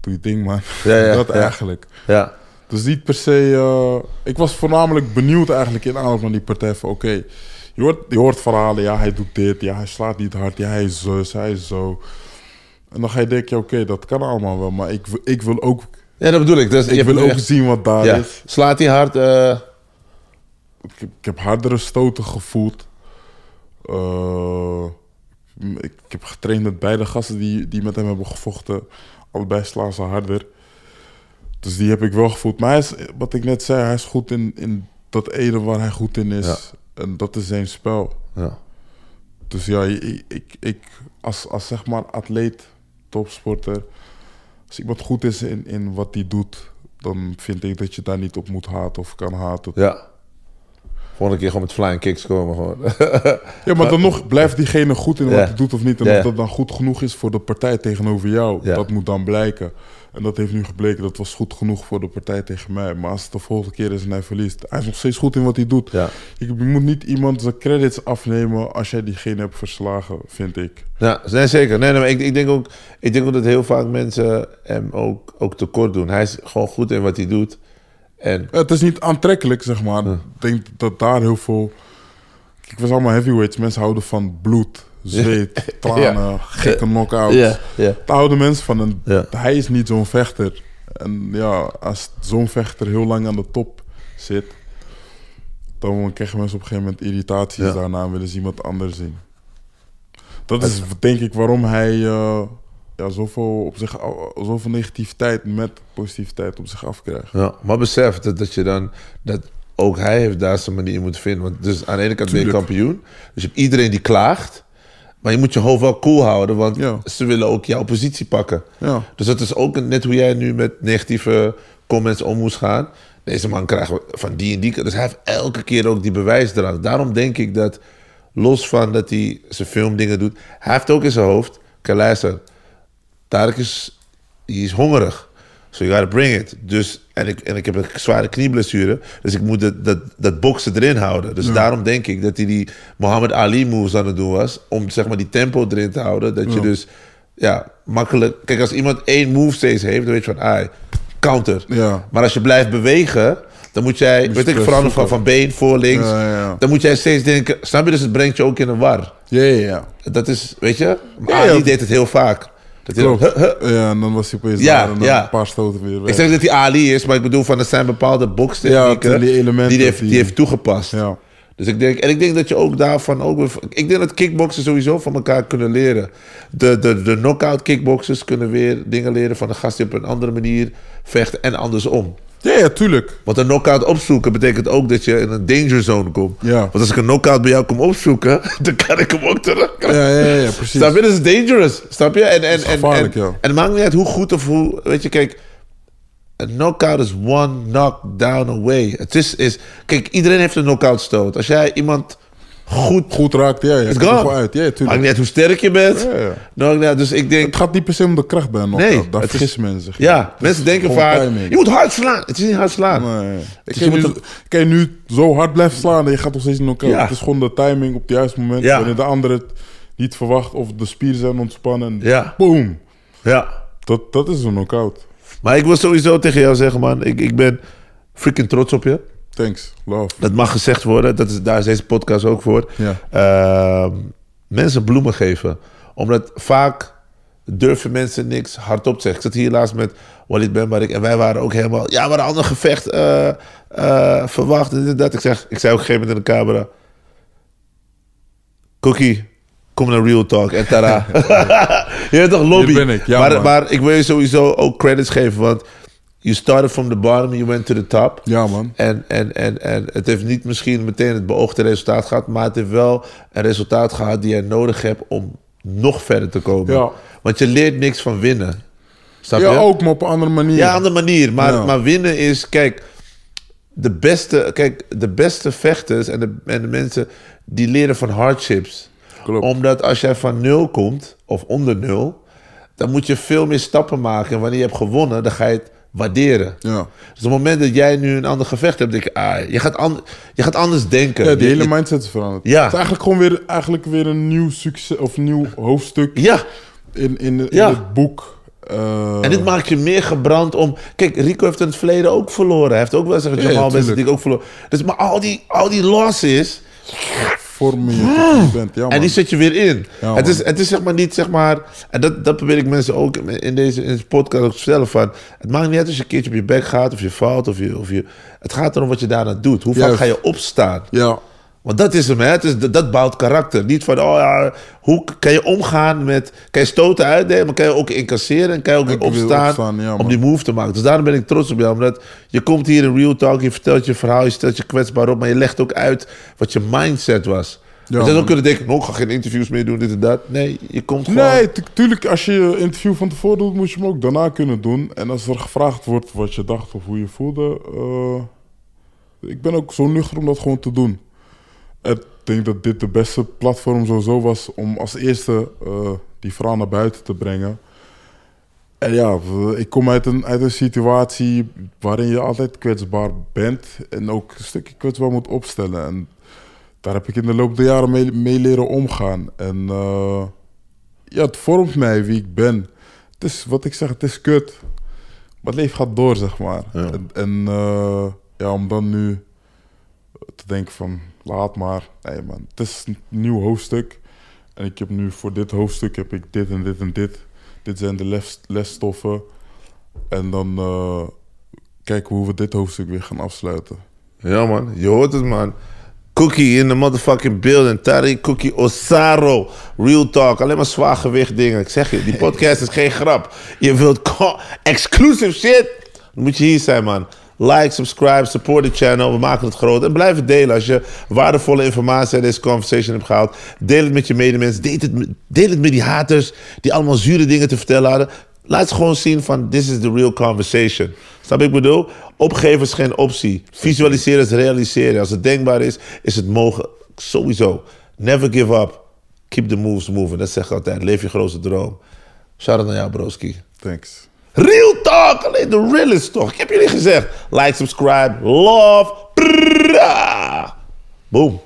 Doe je ding, man. Ja, ja, dat ja. eigenlijk. Ja. Dus niet per se. eh, ik was voornamelijk benieuwd eigenlijk in aanloop van die partij van oké. Je, hoort, je hoort verhalen, ja, hij doet dit, ja, hij slaat niet hard, ja, hij is zus, hij is zo. En dan ga je denken, ja, oké, dat kan allemaal wel, maar ik, wil- ik wil ook, Ja, dat bedoel ik. Dus ik wil ook echt- zien wat daar Ja. is. Slaat hij hard? eh, Ik, heb- ik heb hardere stoten gevoeld. Eh, ik, ik heb getraind met beide gasten die, die met hem hebben gevochten. Allebei slaan ze harder. Dus die heb ik wel gevoeld. Maar hij is, wat ik net zei, hij is goed in, in dat ene waar hij goed in is. Ja. En dat is zijn spel. ja. Dus ja, ik, ik, ik als, als zeg maar atleet, topsporter, als iemand goed is in, in wat hij doet, dan vind ik dat je daar niet op moet haten of kan haten. ja. Volgende keer gewoon met flying kicks komen. Gewoon. Ja, maar dan nog blijft diegene goed in wat hij doet of niet. En of dat dan goed genoeg is voor de partij tegenover jou, Ja. dat moet dan blijken. En dat heeft nu gebleken, dat was goed genoeg voor de partij tegen mij. Maar als het de volgende keer is en hij verliest, hij is nog steeds goed in wat hij doet. Ja. Je, je moet niet iemand zijn credits afnemen als jij diegene hebt verslagen, vind ik. ja, nee, zeker. Nee, nee, maar ik, ik, denk ook, ik denk ook dat heel vaak mensen hem ook, ook tekort doen. Hij is gewoon goed in wat hij doet. En Het is niet aantrekkelijk, zeg maar. Ik denk dat daar heel veel... We zijn allemaal heavyweights. Mensen houden van bloed, zweet, tranen, gekke knockouts. Ja, ja. Daar houden mensen van. En Ja. Hij is niet zo'n vechter. En ja, als zo'n vechter heel lang aan de top zit... dan krijgen mensen op een gegeven moment irritaties Ja. daarna... en willen ze iemand anders zien. Dat is denk ik waarom hij eh, ja, zoveel, op zich, zoveel negativiteit met positiviteit op zich afkrijgt. Ja, maar besef dat, dat je dan... Dat ook hij heeft daar zijn manier moeten vinden. Want dus aan de ene kant ben je kampioen. Dus je hebt iedereen die klaagt. Maar je moet je hoofd wel cool houden. Want Ja. ze willen ook jouw positie pakken. Ja. Dus dat is ook net hoe jij nu met negatieve comments om moest gaan. Deze man krijgt van die en die. Dus hij heeft elke keer ook die bewijsdrang. Daarom denk ik dat, los van dat hij zijn filmdingen doet... Hij heeft ook in zijn hoofd... Kijk, luister. Tarek is, hij is hongerig. So you gotta bring it. Dus, en, ik, en ik heb een zware knieblessure. Dus ik moet dat, dat, dat boksen erin houden. Dus daarom denk ik dat hij die Muhammad Ali moves aan het doen was. Om zeg maar die tempo erin te houden. Dat je dus ja, makkelijk... Kijk, als iemand één move steeds heeft, dan weet je van... Ah, counter. Ja. Maar als je blijft bewegen... Dan moet jij, Moet weet ik, veranderen van, van been, voor, links. Dan moet jij steeds denken... Snap je? Dus het brengt je ook in een war. Ja, ja, ja. Dat is, weet je... Maar Ali deed het heel vaak. Dat hij dan, Klopt. huh, huh. Ja, en dan was hij opeens Ja, daar en dan ja. een paar stoten weer weg. Ik zeg dat hij Ali is, maar ik bedoel van er zijn bepaalde Ja, bokstechnieken het- die elementen die heeft, die- die heeft toegepast. Ja. Dus ik denk, en ik denk dat je ook daarvan ook ik denk dat kickboxers sowieso van elkaar kunnen leren. De, de, de knockout kickboxers kunnen weer dingen leren van een gast die op een andere manier vecht en andersom. Ja, ja, tuurlijk. Want een knockout opzoeken betekent ook dat je in een danger zone komt. Ja. Want als ik een knockout bij jou kom opzoeken, dan kan ik hem ook terug. Ja, ja, ja, ja, precies. Snap je? Dat is dangerous. Snap je? En, en, is en, gevaarlijk, en, ja. en het maakt niet uit hoe goed of hoe... Weet je, kijk... Een knockout is one knockdown away. Het is, is... Kijk, iedereen heeft een knockout stoot. Als jij iemand goed... Goed raakt, ja, ja. It's komt gone. gewoon uit. Ja, Maakt niet uit hoe sterk je bent. Ja, ja. Nou, ja, dus ik denk... Het gaat niet per se om de kracht bij een Nee, knockout. Daar het is- vergissen mensen zich. Ja, Het mensen denken vaak... timing. Je moet hard slaan. Het is niet hard slaan. Nee. Dus kan, je nu, kan je nu zo hard blijven slaan en je gaat nog steeds in elkaar. Ja. Het is gewoon de timing op het juiste moment. Wanneer de ander het niet verwacht of de spieren zijn ontspannen. En Ja. Boom. Ja. Dat, dat is een knockout. Maar ik wil sowieso tegen jou zeggen, man. Ik, ik ben freaking trots op je. Thanks, love. Dat mag gezegd worden. Dat is, daar is deze podcast ook voor. Ja. Ehm, mensen bloemen geven. Omdat vaak durven mensen niks hardop te zeggen. Ik zat hier laatst met Walid Benbarik en wij waren ook helemaal... Ja, we hadden een ander gevecht eh, verwacht en dat. Ik, zeg, ik zei ook op een gegeven moment in de camera... Cookie, kom naar Real Talk en tada. je weet toch, lobby. Ik, ja, maar, maar ik wil je sowieso ook credits geven, want... You started from the bottom, you went to the top. Ja, man. En, en, en, en het heeft niet misschien meteen het beoogde resultaat gehad, maar het heeft wel een resultaat gehad die je nodig hebt om nog verder te komen. Ja. Want je leert niks van winnen. Snap Ja, je? ook, maar op een andere manier. Ja, andere manier. Maar, Ja. maar winnen is, kijk, de beste, kijk, de beste vechters en de, en de mensen die leren van hardships. Klopt. Omdat als jij van nul komt, of onder nul, dan moet je veel meer stappen maken. En wanneer je hebt gewonnen, dan ga je het waarderen. Ja. Dus op het moment dat jij nu een ander gevecht hebt, denk ik, ah, je, gaat an- je gaat anders denken. Ja, die Je- hele je- mindset is veranderd. Ja. Het is eigenlijk gewoon weer, eigenlijk weer een nieuw succes of nieuw hoofdstuk Ja, in, in, in Ja. het boek. Eh, en dit maakt je meer gebrand om... Kijk, Rico heeft in het verleden ook verloren. Hij heeft ook wel eens Ja, Jamal ja, mensen die tuurlijk. ook verloren. Dus, maar al die, al die losses, vormen je bent. Ja, en die zet je weer in. Ja, het, is, het is zeg maar niet, zeg maar... En dat, dat probeer ik mensen ook in deze, in deze podcast ook te vertellen van... Het maakt niet uit als je een keertje op je bek gaat, of je valt, of je... Of je het gaat erom wat je daarna doet. Hoe vaak ga je opstaan? Ja, Want dat is hem, hè? Dat, bouwt karakter. Niet van, oh ja, hoe kan je omgaan met... Kan je stoten uitdelen, maar kan je ook incasseren... en kan je ook weer opstaan, opstaan, ja, om die move te maken. Dus daarom ben ik trots op jou. Omdat je komt hier in Real Talk, je vertelt je verhaal... je stelt je kwetsbaar op, maar je legt ook uit wat je mindset was. je zou ook man. kunnen denken, nou, ik ga geen interviews meer doen, dit en dat. Nee, je komt gewoon... Nee, tu- tuurlijk, als je je interview van tevoren doet, moet je hem ook daarna kunnen doen. En als er gevraagd wordt wat je dacht of hoe je voelde, eh, ik ben ook zo nuchter om dat gewoon te doen. Ik denk dat dit de beste platform sowieso was om als eerste eh, die verhaal naar buiten te brengen. En ja, w- ik kom uit een, uit een situatie waarin je altijd kwetsbaar bent en ook een stukje kwetsbaar moet opstellen. En daar heb ik in de loop der jaren mee, mee leren omgaan. En eh, ja, het vormt mij wie ik ben. Het is wat ik zeg, het is kut. Maar het leven gaat door, zeg maar. Ja. En, en eh, ja, om dan nu te denken van, laat maar. Nee man, het is een nieuw hoofdstuk. En ik heb nu voor dit hoofdstuk heb ik dit en dit en dit. Dit zijn de les, lesstoffen. En dan eh, kijken we hoe we dit hoofdstuk weer gaan afsluiten. Ja, man. Je hoort het, man. Cookie in de motherfucking building. Tari Cookie Osaro. Real talk. Alleen maar zwaar gewicht dingen. Ik zeg je, die podcast is geen grap. Je wilt exclusive shit? Dan moet je hier zijn, man. Like, subscribe, support de channel. We maken het groot. En blijf het delen. Als je waardevolle informatie uit deze conversation hebt gehaald, deel het met je medemens. Deel het, deel het met die haters die allemaal zure dingen te vertellen hadden. Laat ze gewoon zien van, this is the real conversation. Snap ik bedoel? Opgeven is geen optie. Visualiseren is realiseren. Als het denkbaar is, is het mogen. Sowieso. Never give up. Keep the moves moving. Dat zeg ik altijd. Leef je grootste droom. Shout out naar jou, broski. Thanks. Real talk. Alleen de realest toch. Ik heb jullie gezegd. Like, subscribe, love. Brrrra. Boom.